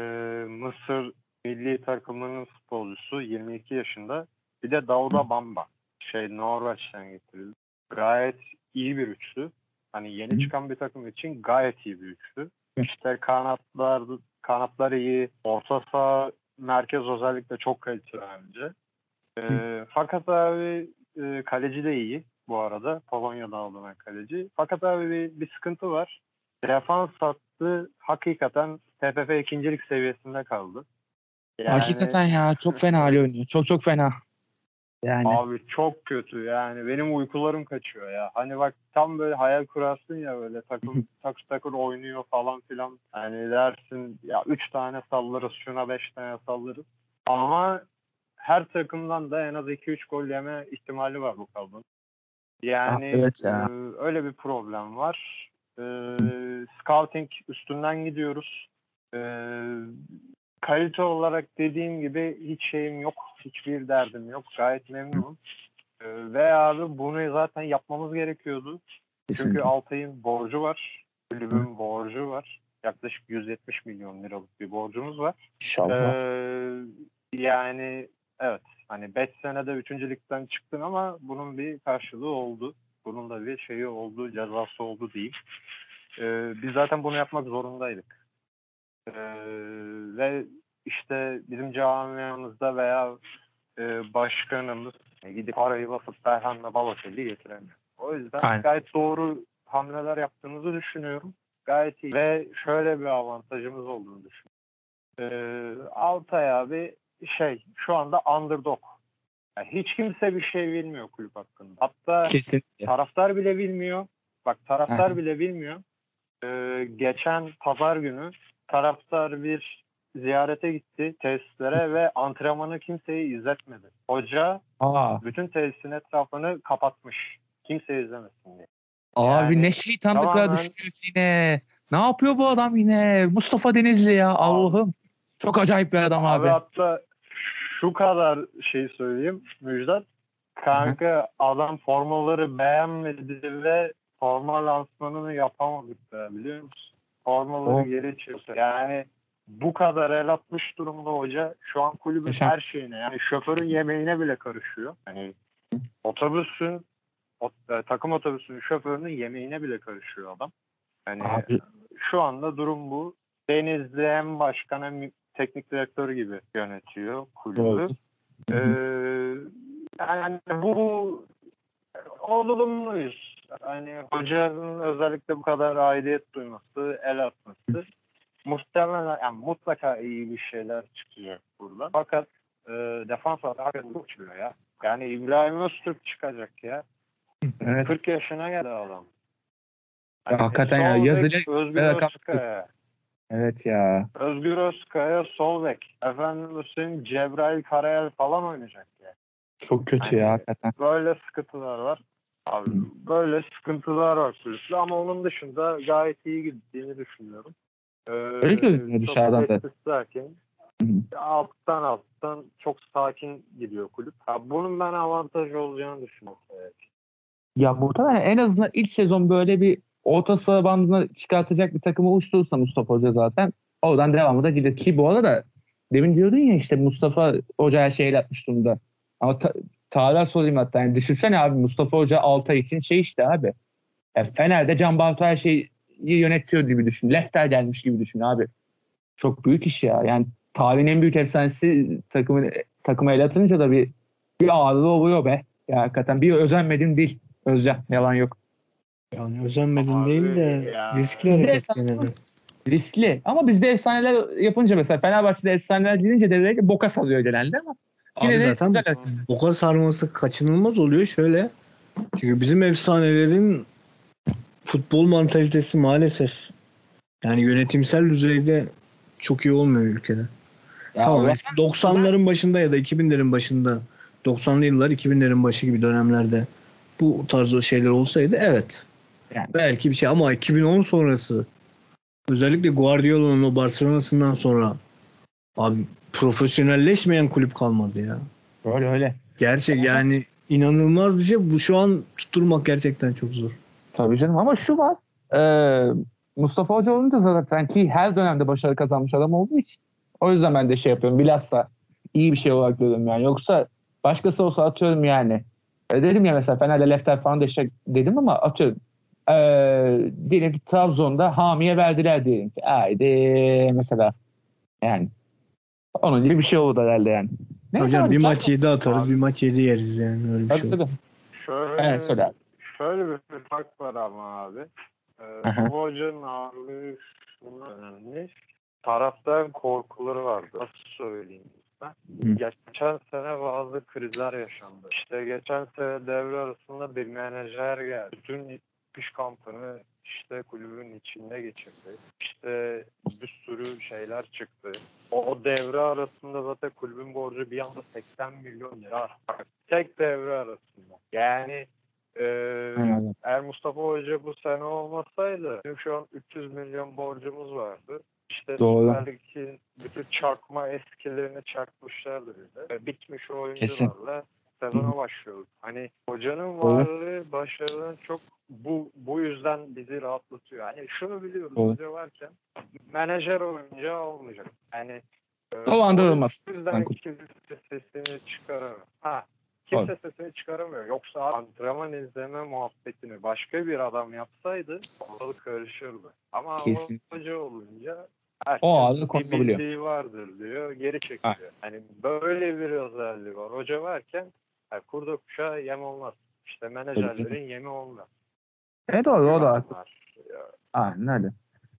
Mısır milli takımının futbolcusu 22 yaşında. Bir de Dauda Bamba. Şey Norveç'ten getirildi. Gayet iyi bir üçlü. Hani yeni Hı. çıkan bir takım için gayet iyi bir üçlü. İşte kanatlar kanatlar iyi. Orta saha merkez özellikle çok kaliteli bence. Ee, fakat abi e, kaleci de iyi bu arada. Polonya'dan aldım ben kaleci. Fakat abi bir, bir sıkıntı var. Defans hattı hakikaten TFF ikincilik seviyesinde kaldı. Yani- Hakikaten ya çok fena hali oynuyor. Çok çok fena. Yani Abi çok kötü yani benim uykularım kaçıyor ya. Hani bak tam böyle hayal kurarsın ya böyle takım takır takır oynuyor falan filan. Hani dersin ya 3 tane sallarız şuna 5 tane sallarız. Ama her takımdan da en az 2-3 gol yeme ihtimali var bu kadronun. Yani Ah, evet ya. e, öyle bir problem var. E, scouting üstünden gidiyoruz. E, kalite olarak dediğim gibi hiç şeyim yok. Hiçbir derdim yok. Gayet memnunum. Ee, ve abi bunu zaten yapmamız gerekiyordu. Çünkü. Altay'ın borcu var. Kulübün borcu var. Yaklaşık 170 milyon liralık bir borcumuz var. İnşallah. Ee, yani evet hani 5 senede 3. ligden çıktın ama bunun bir karşılığı oldu. Bunun da bir şeyi oldu, cezası oldu diyeyim. Ee, biz zaten bunu yapmak zorundaydık. Ee, ve işte bizim camiamızda veya e, başkanımız gidip parayı basıp Berhan'la Balotelli getiremiyor. O yüzden Aynen. gayet doğru hamleler yaptığımızı düşünüyorum. Gayet iyi. Ve şöyle bir avantajımız olduğunu düşünüyorum. Ee, Altay abi şey şu anda underdog. Yani hiç kimse bir şey bilmiyor kulüp hakkında. Hatta Kesinlikle. taraftar bile bilmiyor. Bak taraftar Aha. bile bilmiyor. Ee, geçen pazar günü taraftar bir ziyarete gitti tesislere ve antrenmanı kimseyi izletmedi. Hoca Aa, bütün tesisin etrafını kapatmış. Kimse izlemesin diye. abi Yani ne şeytanlıklar tamamen- düşünüyor ki yine. Ne yapıyor bu adam yine? Mustafa Denizli ya Allah'ım. Çok acayip bir adam Abi, abi. hatta şu kadar şey söyleyeyim Müjdat. Kanka adam formaları beğenmedi ve forma lansmanını yapamadık da biliyor musun? Formaları geri çevirdi. Yani bu kadar el atmış durumda hoca. Şu an kulübün Yaşam. her şeyine yani şoförün yemeğine bile karışıyor. Yani otobüsün o- e, takım otobüsünün şoförünün yemeğine bile karışıyor adam. Yani Abi şu anda durum bu. Denizli hem başkan hem teknik direktör gibi yönetiyor kulübü. Ee, yani bu olumluyuz. Hani hocanın özellikle bu kadar aidiyet duyması, el atması muhtemelen yani mutlaka iyi bir şeyler çıkacak buradan. Fakat e, defans olarak uçuyor ya. Yani İbrahim Öztürk çıkacak ya. evet. 40 yaşına geldi adam. Ya hakikaten ya, yazıcı- Özgür Evet, Özkaya. Evet ya. Özgür Özkaya sol bek. Efendim Hüseyin Cebrail Karayel falan oynayacak ya. Çok kötü Aynen. ya hakikaten. Böyle sıkıntılar var. Abi böyle sıkıntılar var kulüpte ama onun dışında gayet iyi gittiğini düşünüyorum. Ee, Öyle görünüyor çok dışarıdan da. Sakin. Hı. Alttan alttan çok sakin gidiyor kulüp. Ha, bunun ben avantajı olacağını düşünüyorum. Evet. Ya muhtemelen en azından ilk sezon böyle bir orta sıra bandına çıkartacak bir takımı oluşturursa Mustafa Hoca zaten oradan devamı da gider. Ki bu arada demin diyordun ya işte Mustafa Hoca her şeyi yapmış durumda. Ama ta, Tarih sorayım hatta. Yani düşünsene abi Mustafa Hoca Altay için şey işte abi. Ya Fener'de Can Bartu her şeyi yönetiyor gibi düşün. Lefter gelmiş gibi düşün abi. Çok büyük iş ya. Yani tarihin en büyük efsanesi takımı, takıma el atınca da bir, bir ağırlığı oluyor be. Ya hakikaten bir özenmedim değil. Özcan. Yalan yok. Yani özenmedin Abi değil de ya. riskli hareket gene de. Riskli. Ama bizde efsaneler yapınca mesela Fenerbahçe'de efsaneler gidince de boka salıyor genelde ama yine Abi zaten güzel. boka sarması kaçınılmaz oluyor şöyle. Çünkü bizim efsanelerin futbol mantalitesi maalesef yani yönetimsel düzeyde çok iyi olmuyor ülkede. Ya tamam eski 90'ların başında ya da 2000'lerin başında 90'lı yıllar 2000'lerin başı gibi dönemlerde bu tarz o şeyler olsaydı evet. Yani. Belki bir şey ama 2010 sonrası özellikle Guardiola'nın o Barcelona'sından sonra abi profesyonelleşmeyen kulüp kalmadı ya. Öyle öyle. Gerçek yani inanılmaz bir şey. Bu şu an tutturmak gerçekten çok zor. Tabii canım ama şu var. e, Mustafa Hoca olunca zaten ki her dönemde başarı kazanmış adam olduğu için o yüzden ben de şey yapıyorum. Bilhassa iyi bir şey olarak görüyorum yani. Yoksa başkası olsa atıyorum yani. E, dedim ya mesela Fener'le Lefter falan da işte dedim ama atıyorum. E, diyelim ki Trabzon'da Hami'ye verdiler diyelim ki. Haydi mesela. Yani. Onun gibi bir şey oldu herhalde yani. Neyse Hocam abi, bir maç 7 atarız, Abi. bir maç 7 yeriz yani öyle bir Tabii şey. tabii. Şöyle, Evet, söyle abi. şöyle bir fark var ama abi. Ee, Aha. bu hocanın ağırlığı şuna önemli. Taraftan korkuları vardı. Nasıl söyleyeyim ben? Geçen sene bazı krizler yaşandı. İşte geçen sene devre arasında bir menajer geldi. Bütün iş kampını işte kulübün içinde geçirdi. İşte bir sürü şeyler çıktı. O devre arasında zaten kulübün borcu bir anda 80 milyon lira. Tek devre arasında. Yani Eyvallah. eğer Mustafa Hoca bu sene olmasaydı şu an 300 milyon borcumuz vardı. İşte Doğru. Bütün çakma eskilerini çakmışlardır bize. Bitmiş Kesin. Sezona başlıyoruz. Hani hocanın varlığı başarıdan çok bu bu yüzden bizi rahatlatıyor. Hani şunu biliyoruz Doğru. hoca varken menajer oyuncağı olmayacak. Hani e, Dolandırılmaz. o yüzden kimse sesini çıkaramıyor. Ha, kimse sesini çıkaramıyor. Yoksa antrenman izleme muhabbetini başka bir adam yapsaydı ortalık karışırdı. Ama Kesin. hoca olunca O ağırlığı bir konuşabiliyor. bildiği vardır diyor. Geri çekiliyor. Hani böyle bir özelliği var. Hoca varken yani kurda kuşa yem olmaz. İşte menajerlerin yemi onlar. Evet doğru o da haklısın. Aynen öyle.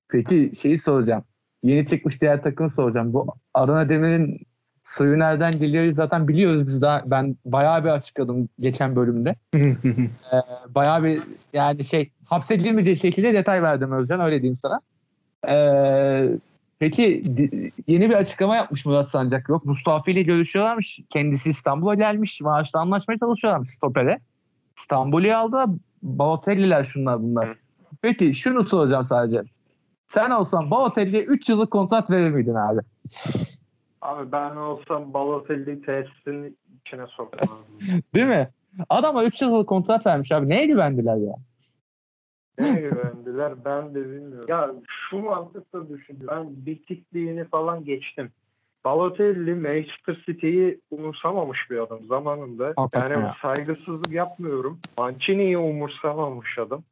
Peki şeyi soracağım. Yeni çıkmış diğer takımı soracağım. Bu Adana Demir'in suyu nereden geliyor zaten biliyoruz biz daha ben bayağı bir açıkladım geçen bölümde. Bayağı bir yani şey hapsedilmeyeceği şekilde detay verdim Özcan öyle diyeyim sana. Ee, peki yeni bir açıklama yapmış Murat Sancak yok. Mustafa ile görüşüyorlarmış. Kendisi İstanbul'a gelmiş. Maaşla anlaşmaya çalışıyorlarmış stopere. İstanbul'u aldı. Balotelliler şunlar bunlar. Peki şunu soracağım sadece. Sen olsan Balotelli'ye 3 yıllık kontrat verir miydin abi? Abi ben olsam Balotelli tesisinin içine sokmazdım. Değil mi? Adama 3 yıllık kontrat vermiş abi. Neye güvendiler ya? Neye güvendiler ben de bilmiyorum. Ya şu mantıkla düşünüyorum. Ben bitikliğini falan geçtim. Balotelli Manchester City'yi umursamamış bir adam zamanında. Hakikaten yani ya. saygısızlık yapmıyorum. Mancini'yi umursamamış adam.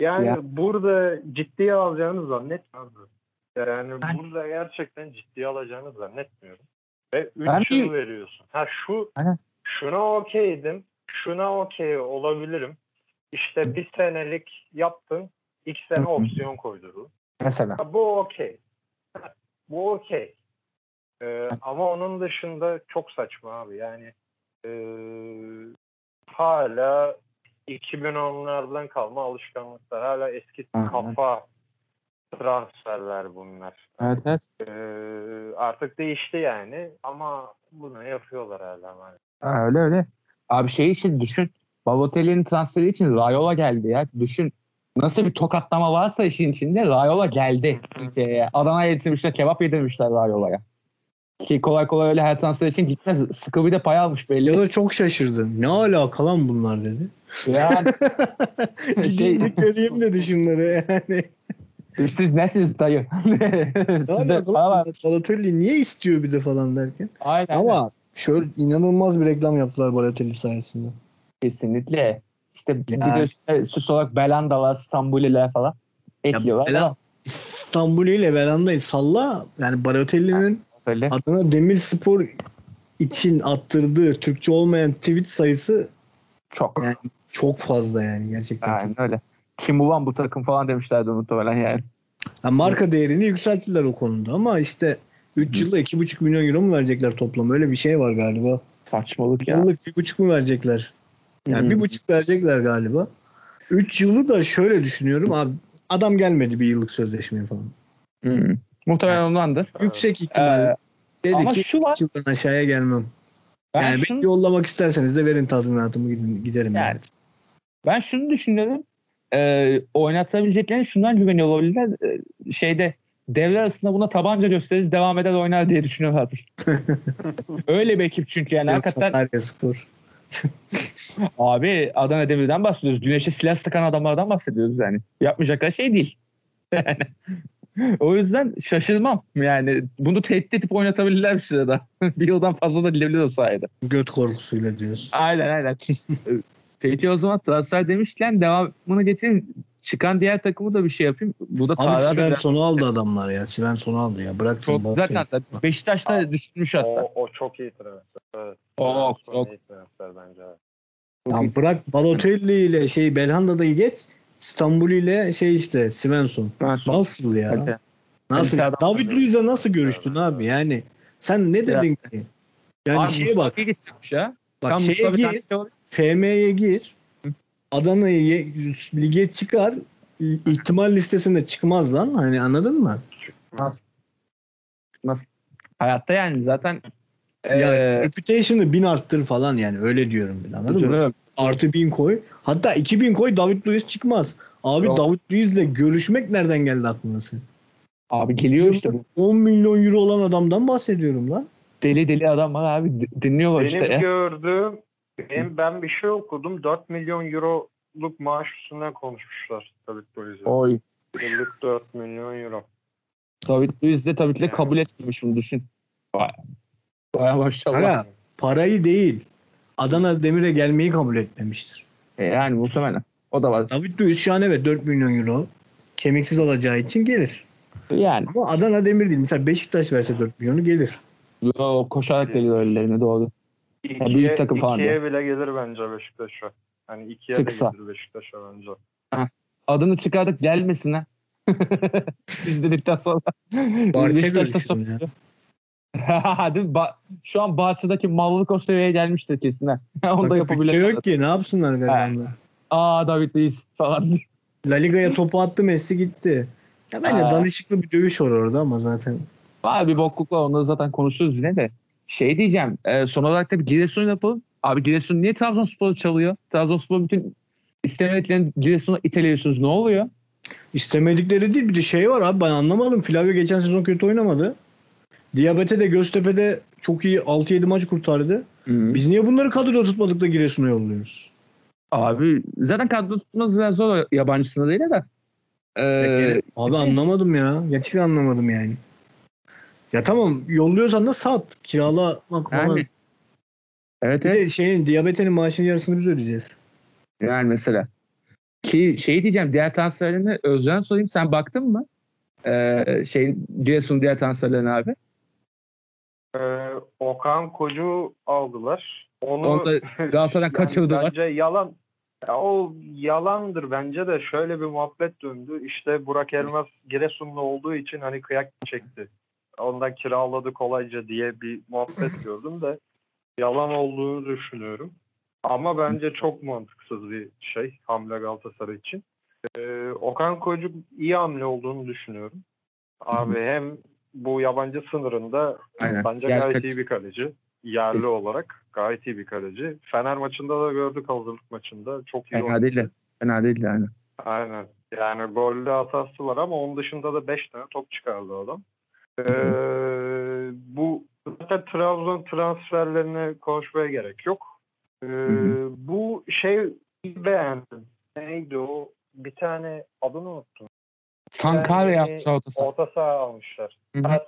Yani Ya. burada ciddiye alacağını zannetmiyorum. Yani Ben- burada gerçekten ciddiye alacağını zannetmiyorum. Ve 3 Ben yıl veriyorsun. Ha şu Aynen. şuna okeydim. Şuna okey olabilirim. İşte bir senelik yaptın. iki sene opsiyon koydurun. Mesela. Ha, Bu okey. Bu okey. Ee, ama onun dışında çok saçma abi. Yani ee, hala 2010'lardan kalma alışkanlıklar. Hala eski Aynen. kafa transferler bunlar. Evet evet. Ee, artık değişti yani ama bunu yapıyorlar hala. Ha, öyle öyle. Abi şey için düşün. Balotelli'nin transferi için Rayola geldi ya. Düşün. Nasıl bir tokatlama varsa işin içinde Rayola geldi. Ülkeye. Adana'ya getirmişler, kebap yedirmişler Rayola'ya. Ki kolay kolay öyle her transfer için gitmez. Sıkı bir de pay almış belli. ya da çok şaşırdı. Ne alaka lan bunlar dedi. Yani Gideyim bir göreyim dedi şunları yani. siz nesiniz dayı? Ne Siz de? Balotelli niye istiyor bir de falan derken. Aynen. Ama şöyle inanılmaz bir reklam yaptılar Balotelli sayesinde. Kesinlikle. İşte bir Ya. de süs olarak Belandalar, İstanbuliler falan ekliyorlar. Bela- İstanbul ile Belanda'yı salla. Yani Balotelli'nin Böyle. Adana Demirspor için attırdığı Türkçe olmayan tweet sayısı Çok. Yani çok fazla yani gerçekten. çok. Aynen öyle. Kim ulan bu takım falan demişlerdi muhtemelen yani. Yani marka değerini yükselttiler o konuda ama işte 3 Hı. yılda 2,5 milyon euro mu verecekler toplam? Öyle bir şey var galiba. Saçmalık ya. Yıllık 1,5 mu verecekler? Yani Hı. 1,5 verecekler galiba. 3 yılı da şöyle düşünüyorum abi adam gelmedi bir yıllık sözleşmeye falan. Hı. Muhtemelen ondandır. Yüksek ihtimal. Ee, dedi ama ki şu var. üç yıldan aşağıya gelmem. Ben yani şunu, beni yollamak isterseniz de verin tazminatımı giderim. yani, Yani. ben şunu düşünüyorum. Ee, oynatabileceklerine şundan güveniyor olabilirler. Ee, şeyde devler arasında buna tabanca gösteririz devam eder oynar diye düşünüyorlardır. Öyle bir ekip çünkü yani hakikaten Sakarya Spor. abi Adana Demir'den bahsediyoruz. Güneşe silah sıkan adamlardan bahsediyoruz yani. Yapmayacakları şey değil. o yüzden şaşırmam. Yani bunu tehdit edip oynatabilirler bir sırada. bir yıldan fazla da dilebilir o sayede. Göt korkusuyla diyorsun. Aynen aynen. Peki o zaman transfer demişken devamını getireyim. Çıkan diğer takımı da bir şey yapayım. Bu da Abi da Svensson'u aldı adamlar ya. Svensson'u aldı ya. Bırak çok güzel transfer. Beşiktaş'ta düşünmüş hatta. O, o çok iyi transfer. Evet. Çok, Çok çok. iyi transfer bence. abi. Ya bırak Balotelli ile şey Belhanda'da geç. İstanbul ile şey işte Svensson. Nasıl ya? Kalite. Nasıl? Adam. David Luiz'e nasıl görüştün abi? Yani sen ne dedin ki? Yani Abi şeye bak. Ya. Bak Tam şeye gir. şey. FM'ye gir. Adana'yı lige çıkar. İhtimal listesinde çıkmaz lan. Hani anladın mı? Çıkmaz. Çıkmaz. Hayatta yani zaten Ya eee, reputation'ı bin arttır falan yani öyle diyorum ben anladın mı? Artı bin koy. Hatta 2000 koy David Luiz çıkmaz. Abi Yok. David Luiz'le görüşmek nereden geldi aklına senin? Abi geliyor işte bu. 10 milyon euro olan adamdan bahsediyorum lan. Deli deli adam var abi. Dinliyorlar Benim işte. gördüğüm, benim, ben bir şey okudum. 4 milyon euroluk maaş üstünden konuşmuşlar David Luiz'e. Oy. Yıllık 4 milyon euro. David Luiz de tabii ki de kabul etmemiş bunu düşün. Baya, baya maşallah. Aga parayı değil. Adana Demir'e gelmeyi kabul etmemiştir. E yani muhtemelen. O da var. David Luiz şu an evet 4 milyon euro kemiksiz alacağı için gelir. Yani. Ama Adana Demir değil. Mesela Beşiktaş verse 4 milyonu gelir. Yo, koşarak geliyor ellerine doğru. İkiye, büyük takım falan ikiye bile gelir bence Beşiktaş'a. Hani ikiye Sıksa. de gelir Beşiktaş'a bence. Adını çıkardık gelmesin ha. Biz dedikten sonra. Barça Beşiktaş'ta görüşürüz ya. Değil mi? Ba- Şu an Bahçe'deki mallık o seviyeye gelmiştir kesin ha. Onu da Bak, bütçe yapabilirler. yok ki ne yapsınlar garibanlar. Aa David Luiz falan. La Liga'ya topu attı Messi gitti. Ya bence Aa. danışıklı bir dövüş var orada ama zaten. Var bir bokluk var onları zaten konuşuruz yine de. Şey diyeceğim e, son olarak da bir Giresun yapalım. Abi Giresun niye Trabzonspor'u çalıyor? Trabzonspor bütün istemediklerini Giresun'a iteliyorsunuz. Ne oluyor? İstemedikleri değil bir de şey var abi ben anlamadım. Flavio geçen sezon kötü oynamadı. Diabete de Göztepe'de çok iyi 6-7 maç kurtardı. Biz niye bunları kadroda tutmadık da Giresun'a yolluyoruz? Abi zaten kadro tutmanız biraz zor yabancısına değil de. Ee, abi anlamadım ya. Gerçekten anlamadım yani. Ya tamam yolluyorsan da sat. Kiralamak falan. yani, evet Bir evet. de şeyin diyabetenin maaşının yarısını biz ödeyeceğiz. Yani mesela. Ki şey diyeceğim diğer transferlerine Özcan sorayım. Sen baktın mı? Ee, şey Giresun diğer transferlerine abi. Ee, Okan Kocu aldılar. Onu, Onu da Galatasaray'dan Yani kaçırdılar. Bence yalan. Ya o yalandır bence de şöyle bir muhabbet döndü. İşte Burak Elmas Giresunlu olduğu için hani kıyak çekti. Ondan kiraladı kolayca diye bir muhabbet gördüm de yalan olduğunu düşünüyorum. Ama bence çok mantıksız bir şey hamle Galatasaray için. Ee, Okan Kocu iyi hamle olduğunu düşünüyorum. Abi hem bu yabancı sınırında Aynen. bence Yer gayet iyi bir kaleci. Yerli Kesin. olarak gayet iyi bir kaleci. Fener maçında da gördük hazırlık maçında. Çok iyi Fena oynadı. değil de. Fena değil de yani. Aynen. Yani gollü hatası var ama onun dışında da 5 tane top çıkardı adam. Ee, bu zaten Trabzon transferlerine konuşmaya gerek yok. Ee, bu şey beğendim. Neydi o? Bir tane adını unuttum. Sankara Yani- yaptı orta saha. Orta saha almışlar.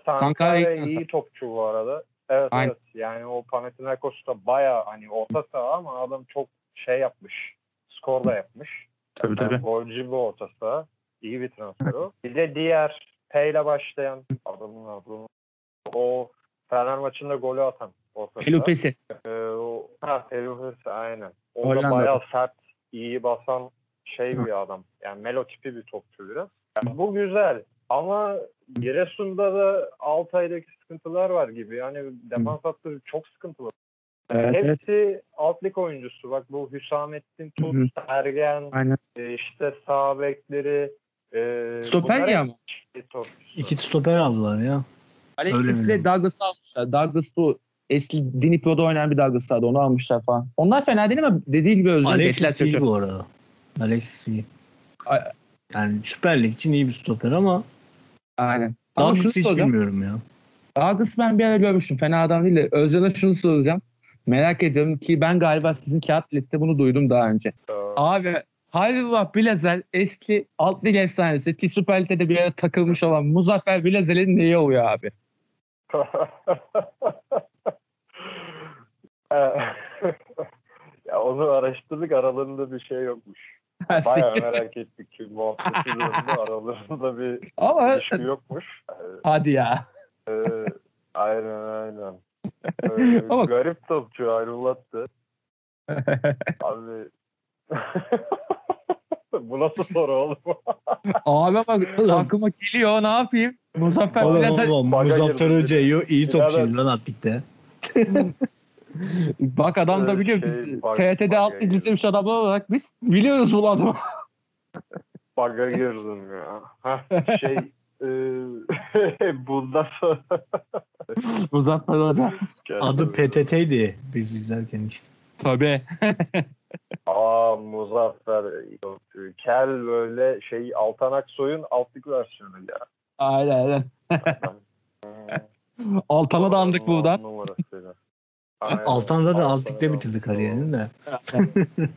Sankara ilk iyi topçu bu arada. Evet Aynen. evet. Yani o Panathinaikos'ta baya hani orta saha ama adam çok şey yapmış. Skor da yapmış. Tabii Yani tabii. golcü bir orta saha. İyi bir transfer o. Bir de diğer P ile başlayan adamın adını o Fener maçında golü atan orta saha. Pelupesi. Ee, o, ha Pelupesi aynen. O da bayağı sert, iyi basan şey bir adam. Yani Melo tipi bir topçu biraz. Yani bu güzel. Ama Giresun'da da Altay'daki sıkıntılar var gibi. Yani defans hattı çok sıkıntılı. Evet. Hepsi alt lig oyuncusu. Bak bu Hüsamettin Tut. Sergen, Aynen. e, işte sağ bekleri. E, Stoper ya topçusu. İki stoper aldılar ya. Alexis ile? Douglas'ı almışlar. Douglas bu eski Dnipro'da oynayan bir Douglas vardı. Onu almışlar falan. Onlar fena değil ama dediği gibi Özcan Alexis iyi bu arada. Alexis iyi. Yani Süper Lig için iyi bir stoper ama Aynen. Ama şunu Douglas'ı hiç soracağım. bilmiyorum ya. Douglas ben bir ara görmüştüm. Fena adam değil de Özcan'a şunu soracağım. Merak ediyorum ki ben galiba sizin kağıt bilette bunu duydum daha önce. Ee, Abi Halilullah Bilezel eski alt lig efsanesi ki Süper Lig'de bir ara takılmış olan Muzaffer Bilezel'in neyi oluyor abi? ya onu araştırdık aralarında bir şey yokmuş. Bayağı merak ettik ki muhabbeti aralarında bir Ama ilişki yokmuş. hadi ya. Ee, aynen aynen. Öyle Ama- garip topçu ayrılattı. Abi bu nasıl soru oğlum? Abi bak Oğlum. aklıma geliyor ne yapayım? Muzaffer Oğlum Bilezel oğlum Baga Muzaffer girdi. Hoca iyi, topçuydu lan Atlik'te. bak adam da biliyor şey, biz bak- TRT'de bak alt izlemiş adamlar olarak biz biliyoruz bu adamı. Baga girdim ya. Heh, şey e, bundan sonra Muzaffer Hoca. Adı PTT'ydi biz izlerken işte. Tabii. Aa Muzaffer Kel böyle şey Altan Aksoy'un altlık versiyonu ya. Aynen aynen. Altan'a da andık buradan. numarasıydı. Aynen. Altan zaten Altan'ı Altik'te da bitirdi andık. kariyerini de.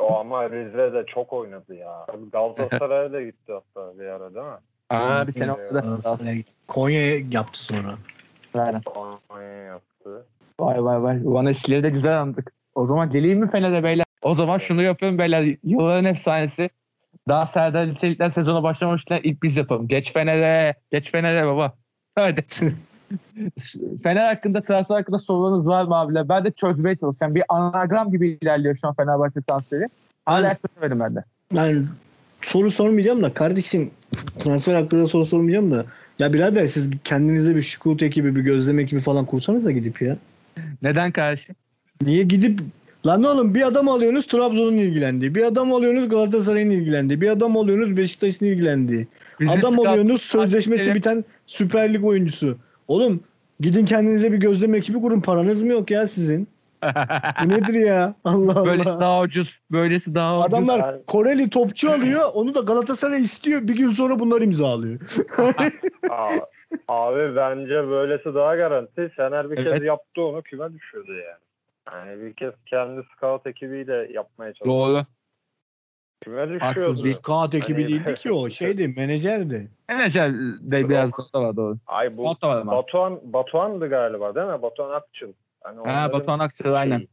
O ama Rize'de çok oynadı ya. Galatasaray'a da gitti hatta bir ara değil mi? Aa, bir sene gitti. Konya'ya yaptı sonra. Aynen. Almanya yaptı. Vay vay vay. Van Esli'yi de güzel andık. O zaman geleyim mi Fener'e beyler? O zaman şunu yapıyorum beyler. Yılların efsanesi. Daha Serdar İçerikler sezona başlamamışlar. İlk biz yapalım. Geç Fener'e. Geç Fener'e baba. Hadi. Fener hakkında, transfer hakkında sorularınız var mı abiler? Ben de çözmeye çalışacağım. Bir anagram gibi ilerliyor şu an Fenerbahçe transferi. Hala çözemedim ben de. Yani soru sormayacağım da kardeşim transfer hakkında soru sormayacağım da ya birader siz kendinize bir şukut ekibi bir gözlem ekibi falan kursanız da gidip ya. Neden kardeşim? Niye gidip lan oğlum bir adam alıyorsunuz Trabzon'un ilgilendiği, bir adam alıyorsunuz Galatasaray'ın ilgilendiği, bir adam alıyorsunuz Beşiktaş'ın ilgilendiği. Bizim adam scout- alıyorsunuz sözleşmesi biten Süper Lig oyuncusu. Oğlum gidin kendinize bir gözlem ekibi kurun paranız mı yok ya sizin? Bu nedir ya? Allah Böylesi Allah. daha ucuz. Böylesi daha ucuz. Adamlar Koreli topçu alıyor. Onu da Galatasaray istiyor. Bir gün sonra bunlar imzalıyor. Aa, abi bence böylesi daha garanti. Fener bir Evet. kez yaptı onu küme düşürdü yani. Yani bir kez kendi scout ekibiyle yapmaya çalıştı. Doğru. Küme düşüyordu. Scout ekibi Hani- değildi ki o. Şeydi menajerdi. Menajer de biraz da var doğru. Ay bu. Batuhan Batuhan'dı galiba değil mi? Batuhan Akçıl. Hani Ha Batuhan Akçıl aynen.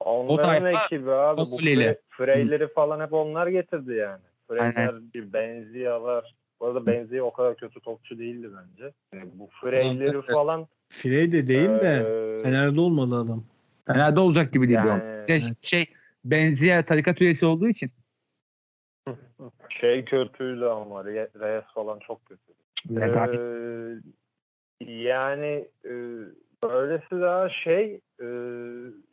Onların tayfa ekibi abi. Bu Kontrolüyle. Fre- Freyleri falan hep onlar getirdi yani. Freyler, bir Benzia'lar. Bu arada Benzia o kadar kötü topçu değildi bence. Yani bu Freyleri Evet. falan. Frey de değil de eee, Fener'de olmadı adam. Fener'de olacak gibi değil yani, o. Şey, şey benziyor tarikat üyesi olduğu için. şey kötüydü ama Re- Reyes falan çok kötü. Nezaket. Ee, yani e, böylesi daha şey e,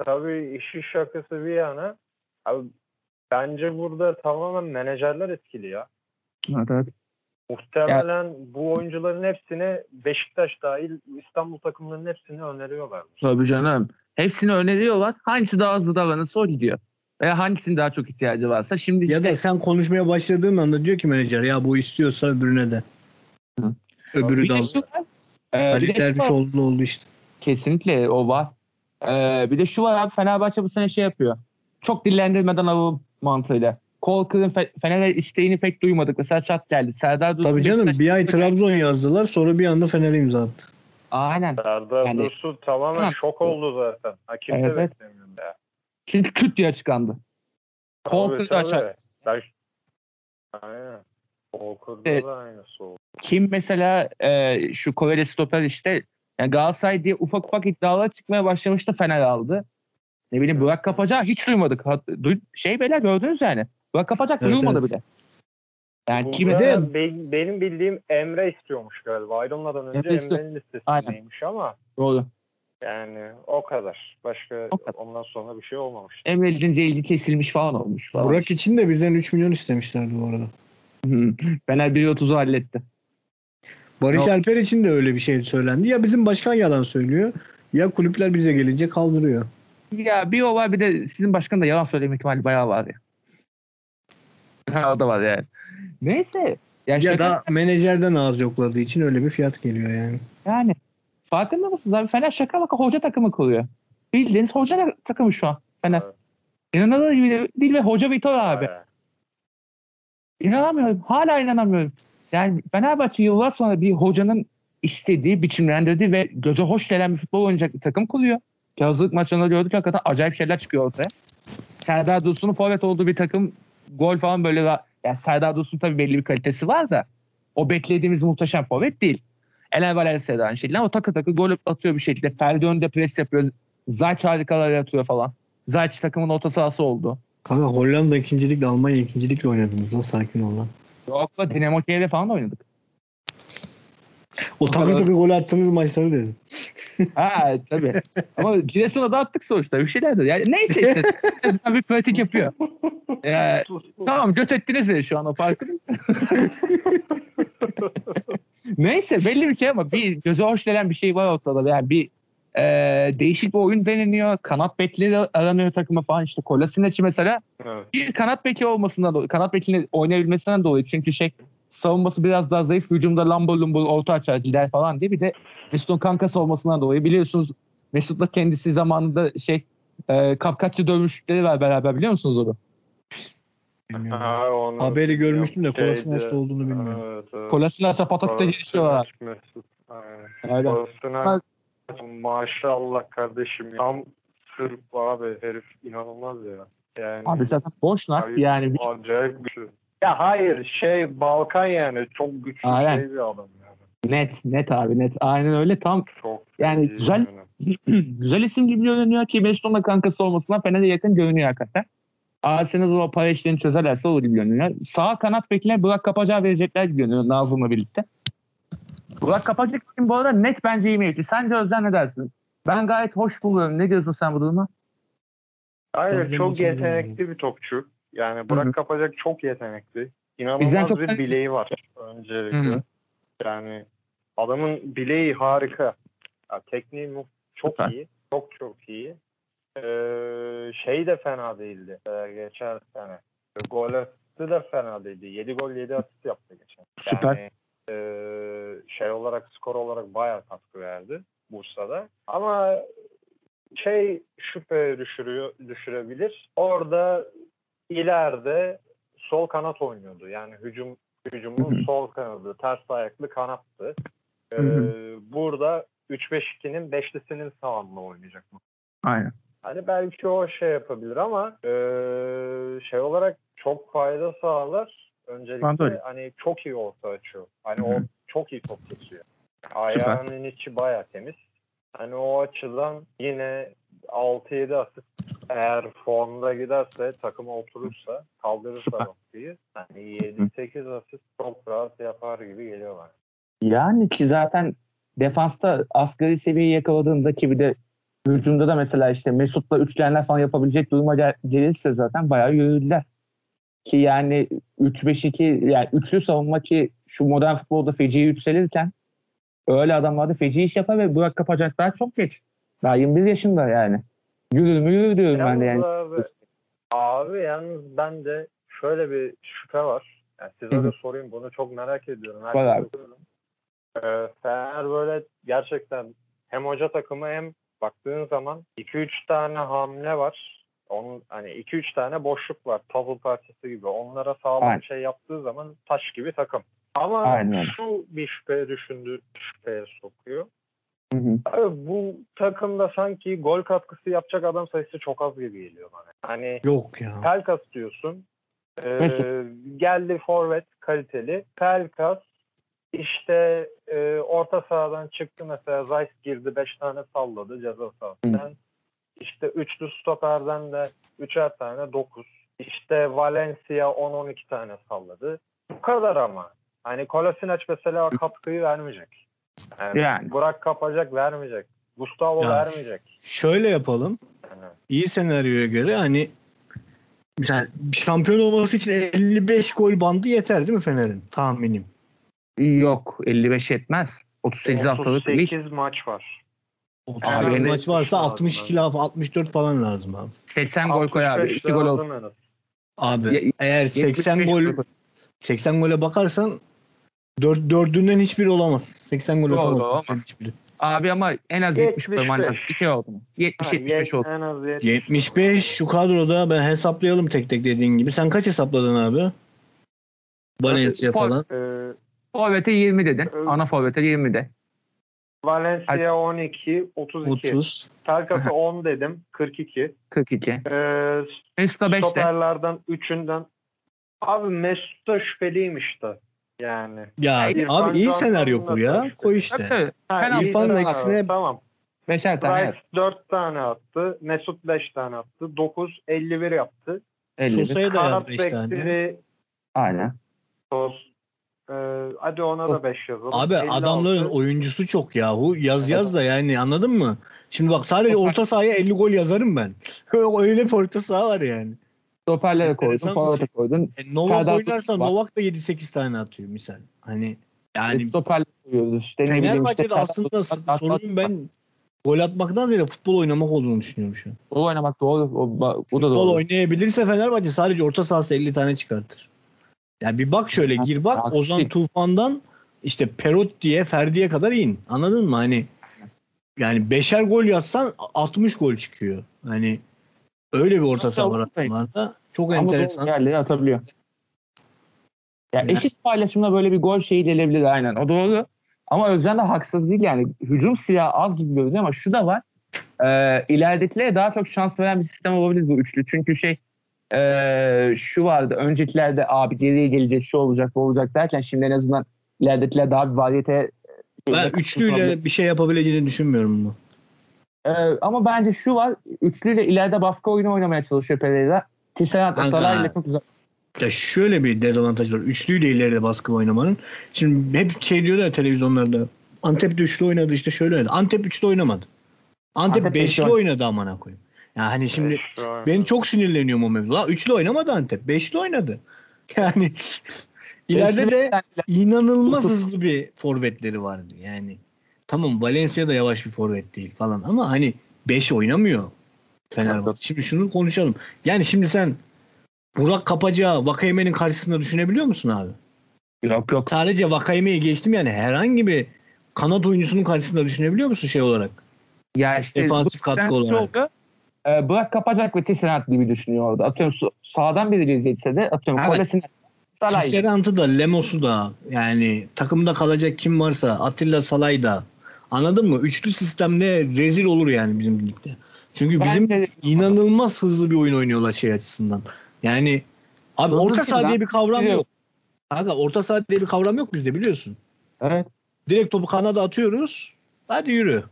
tabii işi şakası bir yana abi, bence burada tamamen menajerler etkili ya. Evet, evet. Muhtemelen bu oyuncuların hepsini Beşiktaş dahil İstanbul takımlarının hepsini öneriyorlar. Tabii canım. Hepsini öneriyorlar. Hangisi daha hızlı davranırsa o gidiyor. Veya hangisinin daha çok ihtiyacı varsa. Şimdi Ya işte da sen konuşmaya başladığın anda diyor ki menajer ya bu istiyorsa öbürüne de. Hı. Öbürü de de al. şu var. Ee. Dervişoğlu oldu işte. Kesinlikle o var. Ee, bir de şu var abi Fenerbahçe bu sene şey yapıyor. Çok dillendirmeden alalım mantığıyla. Kolkır'ın Fe- Fener'e isteğini pek duymadık. Mesela çat geldi. Serdar Dursun Tabii canım bir ay Trabzon yazdılar sonra bir anda Fener'e imza attı. Aynen. Serdar Yani- Dursun tamamen Ha. şok oldu zaten. Ha, kimse Evet, beklemiyordu ya. Çünkü küt diye açıklandı. Kolkır. Ben... Aynen. Kolkur'da Evet. da aynısı oldu. Kim mesela e, şu Koreli stoper işte yani Galatasaray diye ufak ufak iddialar çıkmaya başlamıştı Fener aldı. Ne bileyim Burak Kapacak hiç duymadık. Hat, duy, şey beyler gördünüz yani. Burak Kapacak Evet, duyulmadı evet. bile. Yani Burada kim be- benim bildiğim Emre istiyormuş galiba. Ayrılmadan önce Emre. Emre'nin listesindeymiş ama Doğru. yani o kadar. Başka O kadar. ondan sonra bir şey olmamış. Emre Lidince ilgi kesilmiş falan olmuş. Falan. Burak için de bizden 3 milyon istemişlerdi bu arada. Fener 1.30'u halletti. Barış Yok. Alper için de öyle bir şey söylendi. Ya bizim başkan yalan söylüyor ya kulüpler bize gelince kaldırıyor. Ya bir o var bir de sizin başkan da yalan söyleme ihtimali bayağı var ya. Ha, o da var yani. Neyse. Ya, Ya şaka- da menajerden ağız yokladığı için öyle bir fiyat geliyor yani. Yani farkında mısınız abi? Fener şaka baka hoca takımı kuruyor. Bildiğiniz hoca takımı şu an. Fener. Evet. İnanılır gibi değil ve hoca Vitor abi. Bayağı. İnanamıyorum. Hala inanamıyorum. Yani Fenerbahçe yıllar sonra bir hocanın istediği, biçimlendirdiği ve göze hoş gelen bir futbol oynayacak bir takım kuruyor. Ki hazırlık maçlarında gördük hakikaten acayip şeyler çıkıyor ortaya. Serdar Dursun'un forvet olduğu bir takım gol falan böyle yani Serdar Dursun tabii belli bir kalitesi var da o beklediğimiz muhteşem forvet değil. Enel Valencia da aynı şekilde ama takı takı gol atıyor bir şekilde. Ferdi önde pres yapıyor. Zayç harikalar yaratıyor falan. Zayç takımın orta sahası oldu. Kanka Hollanda ikincilikle Almanya ikincilikle oynadınız lan sakin ol lan. Yok da Dinamo Kiev'le falan da oynadık. O takır takır gol attığınız maçları dedim. Ha tabii. Ama Giresun'a da attık sonuçta. Bir şeyler de. Yani neyse işte. Bir pratik yapıyor. Ee, tamam göt ettiniz beni şu an o farkın. neyse belli bir şey ama bir göze hoş gelen bir şey var ortada. Yani bir e, değişik bir oyun deneniyor. Kanat bekleri aranıyor takıma falan. İşte Kolasinac mesela Evet. bir kanat beki olmasından dolayı, kanat bekini oynayabilmesinden dolayı çünkü şey savunması biraz daha zayıf. Hücumda lambur lumbur orta açar gider falan diye. Bir de Mesut'un kankası olmasından dolayı biliyorsunuz Mesut'la kendisi zamanında şey e, kapkaççı dövmüşlükleri var beraber biliyor musunuz onu? Ha, onu Haberi görmüştüm de Kolasinaç'ta olduğunu bilmiyorum. Evet, evet. Kolasinaç'a patakta gelişiyorlar. Mesut. Aynen. Aynen. Maşallah kardeşim. Tam Sırp abi herif inanılmaz ya. Yani Abi zaten boş nak Abi, yani. acayip güçlü. Ya hayır şey Balkan yani çok güçlü Aynen. şey bir adam yani. Net net abi net. Aynen öyle tam Çok Yani güzel- güzel isim gibi görünüyor ki Mesut'un kankası olmasından Fener'e yakın görünüyor hakikaten. Arsenal o para işlerini çözerlerse olur gibi görünüyor. Sağ kanat bekine Burak Kapacağı verecekler gibi görünüyor Nazım'la birlikte. Burak Kapacak için bu arada net bence iyi niyetli. Sence Özden ne dersin? Ben gayet hoş buluyorum. Ne diyorsun sen bu duruma? Hayır çok çok yetenekli bir topçu. Yani Burak Hı hı. Kapacak çok yetenekli. İnanılmaz Bizden çok bir sen- bileği var öncelikle. Yani adamın bileği harika. Ya, tekniği mu- çok Süper. iyi. Çok çok iyi. Ee, şey de fena değildi ee, geçen sene. Gol attı da fena değildi. 7 gol 7 asist yaptı geçen. Süper. Ee, şey olarak skor olarak bayağı katkı verdi Bursa'da. Ama şey şüphe düşürüyor, düşürebilir. Orada ileride sol kanat oynuyordu. Yani hücum hücumun sol kanadı, ters ayaklı kanattı. Ee, burada 3-5-2'nin beşlisinin sağında oynayacak mı? Aynen. Hani belki o şey yapabilir ama ee, şey olarak çok fayda sağlar. Ben de Öncelikle öyle. hani çok iyi orta açıyor. Hani Hı o çok iyi top kesiyor. Ayağının içi baya temiz. Hani o açıdan yine 6-7 asist eğer formda giderse takıma oturursa kaldırırsa Süper. noktayı hani 7-8 asist çok rahat yapar gibi geliyor bana. Yani ki zaten defansta asgari seviyeyi yakaladığında ki bir de hücumda da mesela işte Mesut'la üçgenler falan yapabilecek duruma gel- gelirse zaten bayağı yürüdüler. Ki yani 3-5-2 yani üçlü savunma ki şu modern futbolda feci yükselirken öyle adamlar da feci iş yapar ve Burak Kapacak daha çok geç. Daha 21 yaşında yani. Yürür mü yürür diyorum ben de yani. Yalnız abi, abi yalnız bende şöyle bir şüphe var. Yani size de sorayım bunu çok merak ediyorum. Var abi. Ee, Fener böyle gerçekten hem hoca takımı hem baktığın zaman 2-3 tane hamle var. Onun hani 2-3 tane boşluk var. Puzzle parçası gibi. Onlara sağlam Aynen. şey yaptığı zaman taş gibi takım. Ama Aynen şu bir şüphe düşündü, şüpheye sokuyor. Hı hı. Abi bu takımda sanki gol katkısı yapacak adam sayısı çok az gibi geliyor bana. Hani Yok ya. Pelkas diyorsun. Ee, Mesut. geldi forvet kaliteli. Pelkas işte e, orta sahadan çıktı mesela Zayt girdi 5 tane salladı ceza sahasından. İşte üçlü stoperden de üçer tane 9. İşte Valencia 10-12 tane salladı. Bu kadar ama. Hani Kolasinac mesela katkıyı vermeyecek. Yani, Yani. Burak kapacak vermeyecek. Gustavo Ya, vermeyecek. Şöyle yapalım. Yani. İyi senaryoya göre hani mesela şampiyon olması için 55 gol bandı yeter değil mi Fener'in? Tahminim. Yok 55 yetmez. 38 haftalık lig. 38 maç var. 38 Abi, maç varsa lazım 62 abi. laf 64 falan lazım abi. 80 gol koy abi. 65 2 gol olsun. lazım. Abi Ye- eğer 80 75 gol 80 gole bakarsan dört, dördünden hiçbiri olamaz. 80 gol olamaz. hiçbiri. Abi ama en az 70 75. koyman lazım. 2 oldu mu? 70 Ha, 75 olsun. En az 70. 75 şu kadroda ben hesaplayalım tek tek dediğin gibi. Sen kaç hesapladın abi? Valencia falan. Ee, Forvet'e 20 dedin. Ana forvet'e 20 de. Valencia 12, 32. 30. Pelkas'a 10 dedim, 42. 42. Ee, Mesut'a 5 de. stoperlerden 3'ünden. Abi Mesut da şüpheliymiş de. Yani. Ya İrfan abi iyi senaryo kur ya. tabii. Koy işte. Penaltı iyi İrfan'ın aksine- Tamam. Beşer tane Rice yaz. 4 tane attı. Mesut 5 tane attı. 9, 51 yaptı. 50. Sosa'ya da yaz Kanat 5 tane. bekleri Aynen. Sos. Ee, hadi ona da 5 yazalım. Abi 56. adamların oyuncusu çok yahu. Yaz yaz da yani anladın mı? Şimdi bak sadece orta sahaya 50 gol yazarım ben. Öyle bir orta saha var yani. Stoperlere koydun. Forvet'e şey. koydun. E, Novak Serdar oynarsa var. Novak da 7-8 tane atıyor misal. Hani Yani, yani stoperlere koyuyoruz. İşte işte. Fenerbahçe'de aslında sorunun ben gol atmaktan ziyade futbol oynamak olduğunu düşünüyorum şu an. Futbol oynamak doğru. O, ba- bu da Futbol doğru. oynayabilirse Fenerbahçe sadece orta sahası 50 tane çıkartır. Ya bir bak şöyle gir bak Ozan. Tufan'dan işte Perot diye Ferdi'ye kadar in. Anladın mı? Hani yani beşer gol yazsan 60 gol çıkıyor. Hani öyle bir orta saha var adamlarda. Çok Ama enteresan. yerleri atabiliyor. Ya Yani- eşit paylaşımda böyle bir gol şeyi gelebilir aynen. O doğru. Ama Özcan da haksız değil yani. Hücum silahı az gibi görünüyor ama şu da var. Ee, ileridekilere daha çok şans veren bir sistem olabilir bu üçlü. Çünkü şey ee, şu vardı. Öncekilerde abi geriye gelecek şu olacak bu olacak derken şimdi en azından ileridekiler daha bir variyete Ben üçlüyle bir şey yapabileceğini düşünmüyorum bu. Ee, ama bence şu var. Üçlüyle ileride baskı oyunu oynamaya çalışıyor Pereira. Tisserand Kanka. Salah'yla çok güzel. Ya şöyle bir dezavantaj var. Üçlüyle ileride baskı oynamanın. Şimdi hep şey diyorlar televizyonlarda. Antep üçlü oynadı işte şöyle oynadı. Antep üçlü oynamadı. Antep, Antep beşli oynadı amına koyayım. Yani hani şimdi Beş oynadı. ben çok sinirleniyorum o mevzu. La üçlü oynamadı Antep. Beşli oynadı. Yani ileride de inanılmaz hızlı bir forvetleri vardı. Yani tamam Valencia da yavaş bir forvet değil falan ama hani 5 oynamıyor Fenerbahçe. Şimdi şunu konuşalım. Yani şimdi sen Burak Kapacağı Vakayeme'nin karşısında düşünebiliyor musun abi? Yok yok. Sadece Vakayeme'yi geçtim yani herhangi bir kanat oyuncusunun karşısında düşünebiliyor musun şey olarak? Ya işte Defansif katkı olarak. Oldu, e, Burak kapacak ve Tisserand gibi düşünüyor orada. Atıyorum sağdan biri gezecekse de atıyorum Evet. Kolesine Salah. Tisserant'ı da Lemos'u da yani takımda kalacak kim varsa Atilla Salay da anladın mı? Üçlü sistemle rezil olur yani bizim ligde. Çünkü bizim Bence- inanılmaz hızlı bir oyun oynuyorlar şey açısından. Yani abi Hızlı orta saha diye bir kavram Biliyorum. yok. Kanka orta saha diye bir kavram yok bizde biliyorsun. Evet. Direkt topu kanada atıyoruz. Hadi yürü.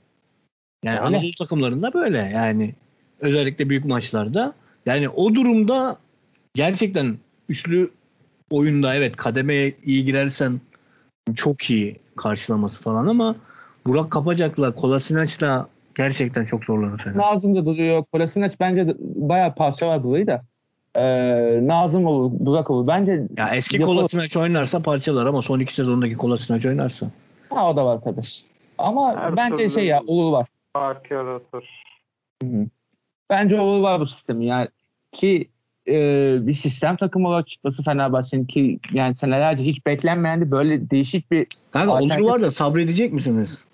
Yani Öyle. Anadolu takımlarında böyle yani. Özellikle büyük maçlarda. Yani o durumda gerçekten üçlü oyunda evet kademeye iyi girersen çok iyi karşılaması falan ama Burak Kapacak'la Kolasinaç'la gerçekten çok zorlanır Fener. Nazım da duruyor. Kolasinac bence de bayağı parça var burayı da. E, Nazım olur, Burak olur. Bence Ya eski Yapılır. Kolasinaç oynarsa parçalar ama son iki sezondaki Kolasinaç oynarsa. ha, o da var tabii. Ama Her bence şey ya olur var. Fark yaratır. Hı hı. Bence olur var bu sistemi. Yani ki e, bir sistem takımı olarak çıkması Fenerbahçe'nin ki yani senelerce hiç beklenmeyen de böyle değişik bir Kanka olur var da sabredecek misiniz?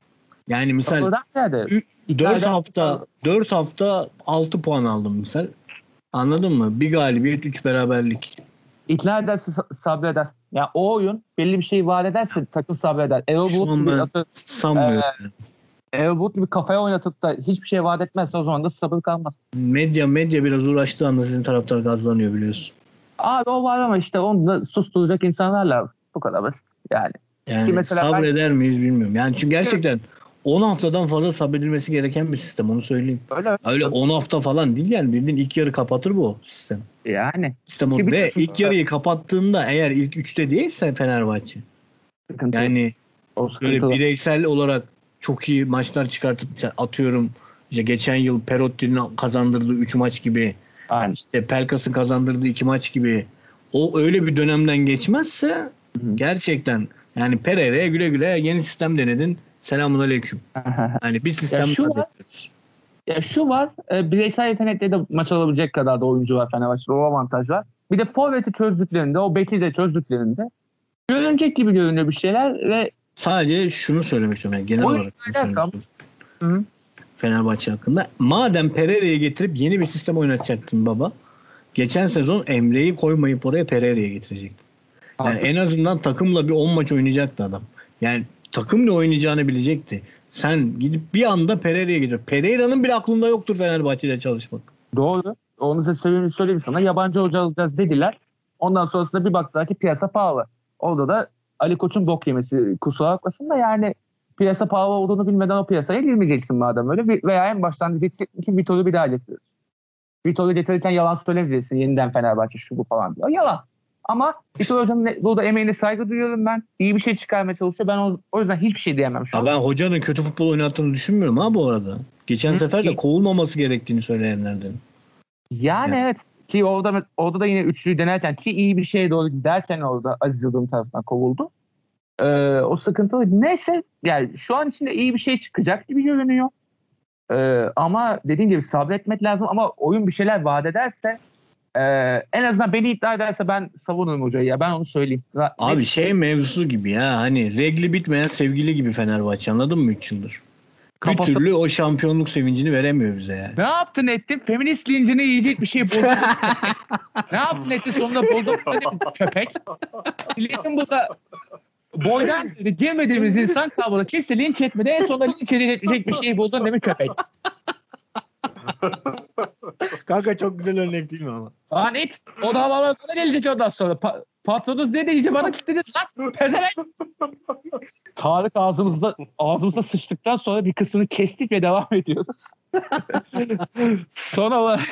Yani misal Kafadan ziyade Ü- İkna 4 eden- hafta 4 hafta 6 puan aldım misal. Anladın mı? Bir galibiyet 3 beraberlik. ikna ederse sa- sabreder. Yani o oyun belli bir şey vaat ederse takım sabreder. Erol Bulut gibi, atı- sanmıyorum. Bulut gibi kafaya oynatıp da hiçbir şey vaat etmezse o zaman da sabır kalmaz. Medya medya biraz uğraştığı anda sizin taraftar gazlanıyor biliyorsun. Abi o var ama işte onu da susturacak insanlar lazım. Bu kadar basit. Yani Yani mesela ben- sabreder miyiz bilmiyorum. Yani çünkü gerçekten 10 haftadan fazla sabredilmesi gereken bir sistem onu söyleyeyim. öyle Öyle 10 hafta falan değil yani bildiğin ilk yarı kapatır bu sistem. yani Sistem o. Ve ilk yarıyı kapattığında eğer ilk 3'te değilse Fenerbahçe sıkıntı. yani o böyle bireysel olarak çok iyi maçlar çıkartıp atıyorum işte geçen yıl Perotti'nin kazandırdığı 3 maç gibi Aynen. işte Pelkas'ın kazandırdığı 2 maç gibi o öyle bir dönemden geçmezse Hı hı. gerçekten yani Pereira'ya güle güle yeni sistem denedin. Selamun aleyküm. Yani bir sistem şu var-. Ya şu var, e, bireysel yetenekle de maç alabilecek kadar da oyuncu var Fenerbahçe'de. O avantaj var. Bir de forveti çözdüklerinde, o beki de çözdüklerinde görünecek gibi görünüyor bir şeyler ve Sadece şunu söylemek istiyorum. Yani genel olarak şunu oynarsan- söylemek istiyorum. Hı. Fenerbahçe hakkında. Madem Pereira'yı getirip yeni bir sistem oynatacaktın baba. Geçen sezon Emre'yi koymayıp oraya Pereira'ya getirecektin. Yani en azından takımla bir 10 maç oynayacaktı adam. Yani takım ne oynayacağını bilecekti. Sen gidip bir anda Pereira'ya getir. Pereira'nın bile aklında yoktur Fenerbahçe'de çalışmak. doğru. Onu size söyleyeyim, söyleyeyim sana. Yabancı hoca alacağız dediler. Ondan sonrasında bir baktılar ki piyasa pahalı. Orada da Ali Koç'un bok yemesi kusura bakmasın da yani piyasa pahalı olduğunu bilmeden o piyasaya girmeyeceksin madem öyle. Veya en baştan diyeceksin ki Vitor'u bir daha getiriyoruz. Vitor'u getirirken yalan söylemeyeceksin. Yeniden Fenerbahçe şu bu falan diyor. Yalan. Ama Vitor Hoca'nın burada emeğine saygı duyuyorum ben. İyi bir şey çıkarmaya çalışıyor. Ben o, o yüzden hiçbir şey diyemem şu Ya an. ben hocanın kötü futbol oynattığını düşünmüyorum ha bu arada. Geçen Hı. sefer de kovulmaması gerektiğini söyleyenlerden. Yani Yani. evet ki orada orada da yine üçlüyü denerken ki iyi bir şeye doğru giderken orada Aziz Yıldırım tarafından kovuldu. Ee, o sıkıntılı. Neyse yani şu an içinde iyi bir şey çıkacak gibi görünüyor. Ee, ama dediğim gibi sabretmek lazım ama oyun bir şeyler vaat ederse Ee, en azından beni iddia ederse ben savunurum hocayı ya. Ben onu söyleyeyim. Abi ne- şey mevzusu gibi ya hani regli bitmeyen sevgili gibi Fenerbahçe anladın mı 3 yıldır? Bir Kapatıp- türlü o şampiyonluk sevincini veremiyor bize yani. Ne yaptın ettin? Feminist lincini yiyecek bir şey buldun. ne yaptın ettin sonunda buldun. Hadi köpek. Milletin burada boydan dedi, girmediğimiz insan kalmadı. Kimse linç etmedi. En sonunda linç edecek bir şey buldun değil mi köpek? Kanka çok güzel örnek değil mi ama? Lan it. O da havalara gelecek ondan sonra. Pa- patronunuz ne de iyice bana kilitlediniz lan. Pezevenk. Tarık ağzımızda ağzımıza sıçtıktan sonra bir kısmını kestik ve devam ediyoruz. Son olarak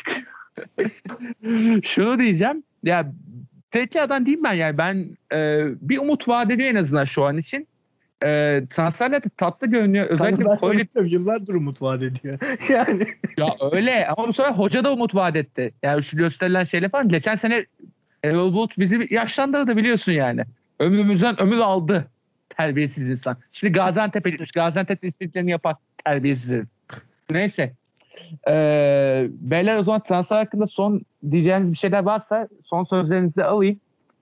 şunu diyeceğim. Ya tekrardan diyeyim ben yani ben e, bir umut vaat ediyor en azından şu an için. E, transferler de tatlı görünüyor. Özellikle Kanka ben Koyun- tanıyorum, yıllardır umut vaat ediyor. yani ya öyle ama bu sefer hoca da umut vaat etti. Yani şu gösterilen şeyle falan. Geçen sene Erol Bulut bizi yaşlandırdı biliyorsun yani. Ömrümüzden ömür aldı terbiyesiz insan. Şimdi Gaziantep'e gitmiş. Gaziantep'te istediklerini yapan terbiyesiz herif. Neyse. Ee, beyler o zaman transfer hakkında son diyeceğiniz bir şeyler varsa son sözlerinizi de alayım.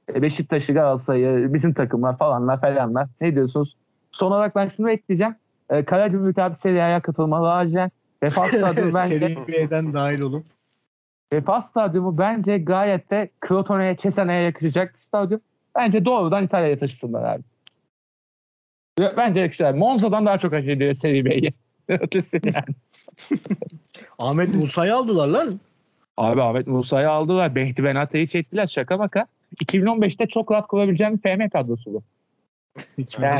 Ee, Beşiktaş'ı, Galatasaray'ı, bizim takımlar falanlar falanlar. Ne diyorsunuz? Son olarak ben şunu ekleyeceğim. Ee, Karagümrük abi Serie A'ya katılmalı acilen. Vefa Stadyumu bence, Seri B'den dahil olup. Vefa Stadyumu bence gayet de Crotone'ye, Cesane'ye yakışacak bir stadyum. Bence doğrudan İtalya'ya taşısınlar abi. Bence yakışır. Monza'dan daha çok hak ediyor Serie B'yi. Ötesi yani. Ahmet Musa'yı aldılar lan. Abi Ahmet Musa'yı aldılar. Behti Benata'yı çektiler. Şaka maka. 2015'te çok rahat kurabileceğim FM kadrosu bu. Yani.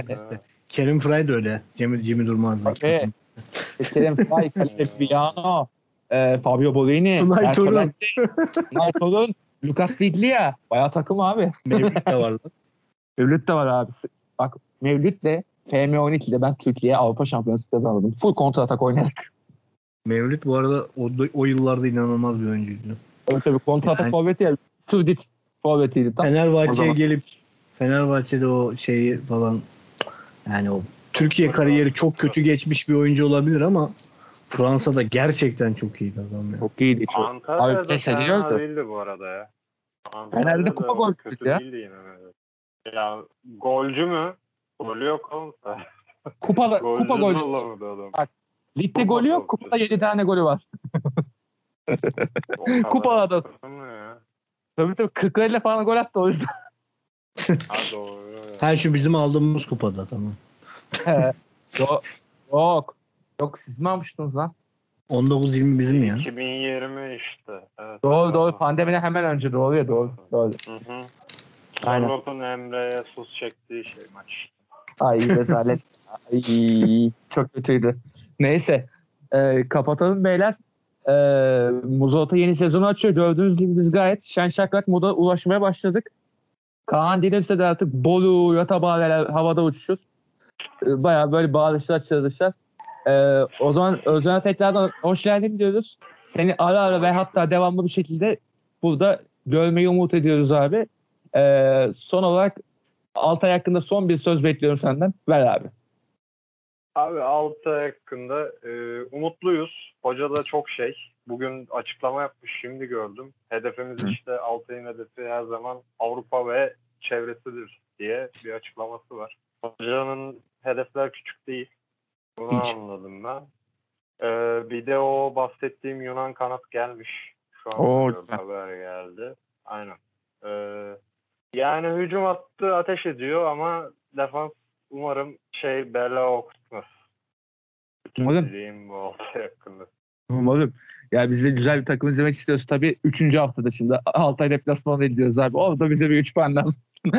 Kerim Fry de öyle. Cemil Jimmy Durmaz'dan. Tabii. Kerem Fay, Kalite Piano, e, Fabio Bolini, Tunay Torun. Tunay Torun, Lucas Viglia. Bayağı takım abi. Mevlüt de var lan. Mevlüt de var abi. Bak Mevlüt'le FM12'de ben Türkiye'ye Avrupa Şampiyonası kazandım. Full kontratak oynayarak. Mevlüt bu arada o, o yıllarda inanılmaz bir oyuncuydu. Tabii tabii kontratak Yani- forveti ya. Suudit forvetiydi. Tam. Fenerbahçe'ye gelip Fenerbahçe'de o şeyi falan yani o Türkiye kariyeri çok kötü geçmiş bir oyuncu olabilir ama Fransa'da gerçekten çok iyiydi adam ya. Çok iyiydi. Çok. Antalya'da Abi pes fena ediyordu. değildi bu arada ya. Antalya'da kupa da golcüydü kötü ya. değildi yine. evet. Ya golcü mü? Golü yok oğlum. Kupada, Golcü kupa olamadı adam. Ligde Kupa golü yok. golcüsü. Kupada 7 tane golü var. Kupada. Tabii tabii 40 ile falan gol attı o yüzden. Ha doğru. Ha şu bizim aldığımız kupada tamam. yok. Yok. Yok siz mi almıştınız lan? 19-20 bizim ya. 2020 işte. Evet. Doğru doğru pandemiden hemen önce doğru ya doğru. Doğru. Hı hı. Aynen. Charlotte'un Emre'ye sus çektiği şey maç. Ay rezalet. Ay çok kötüydü. Neyse. Ee, kapatalım beyler. Ee, Muzolta yeni sezonu açıyor. Gördüğünüz gibi biz gayet şen şakrak moda ulaşmaya başladık. Kaan gelirse de artık Bolu, Yatabağlar havada uçuşur. Ee, bayağı böyle bağırışlar çığırışlar. Ee, o zaman Özcan'a tekrardan hoş geldin diyoruz. Seni ara ara ve hatta devamlı bir şekilde burada görmeyi umut ediyoruz abi. Ee, son olarak Altay hakkında son bir söz bekliyorum senden. Ver abi. Abi Altay hakkında e, umutluyuz. Hoca da çok şey. Bugün açıklama yapmış şimdi gördüm. Hedefimiz Hı. işte Altay'ın hedefi her zaman Avrupa ve çevresidir diye bir açıklaması var. Hocanın hedefler küçük değil. Bunu Hiç. anladım ben. E, bir de o bahsettiğim Yunan kanat gelmiş. Şu an Oo, haber geldi. Aynen. E, yani hücum attı ateş ediyor ama defans umarım şey bela okutmaz. Bütün Umarım. dileğim bu hakkında. Umarım. Ya biz de güzel bir takım izlemek istiyoruz. Tabii 3. haftada şimdi Altay deplasmanına gidiyoruz abi. Orada bize bir 3 puan lazım.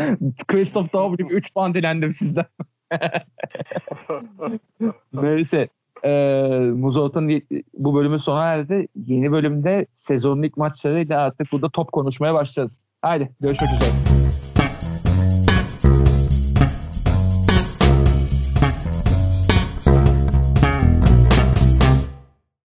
Christoph gibi 3 puan dilendim sizden. Neyse. Ee, Muzolta'nın bu bölümün sona erdi. Yeni bölümde sezonun ilk maçlarıyla artık burada top konuşmaya başlayacağız. Haydi görüşmek üzere.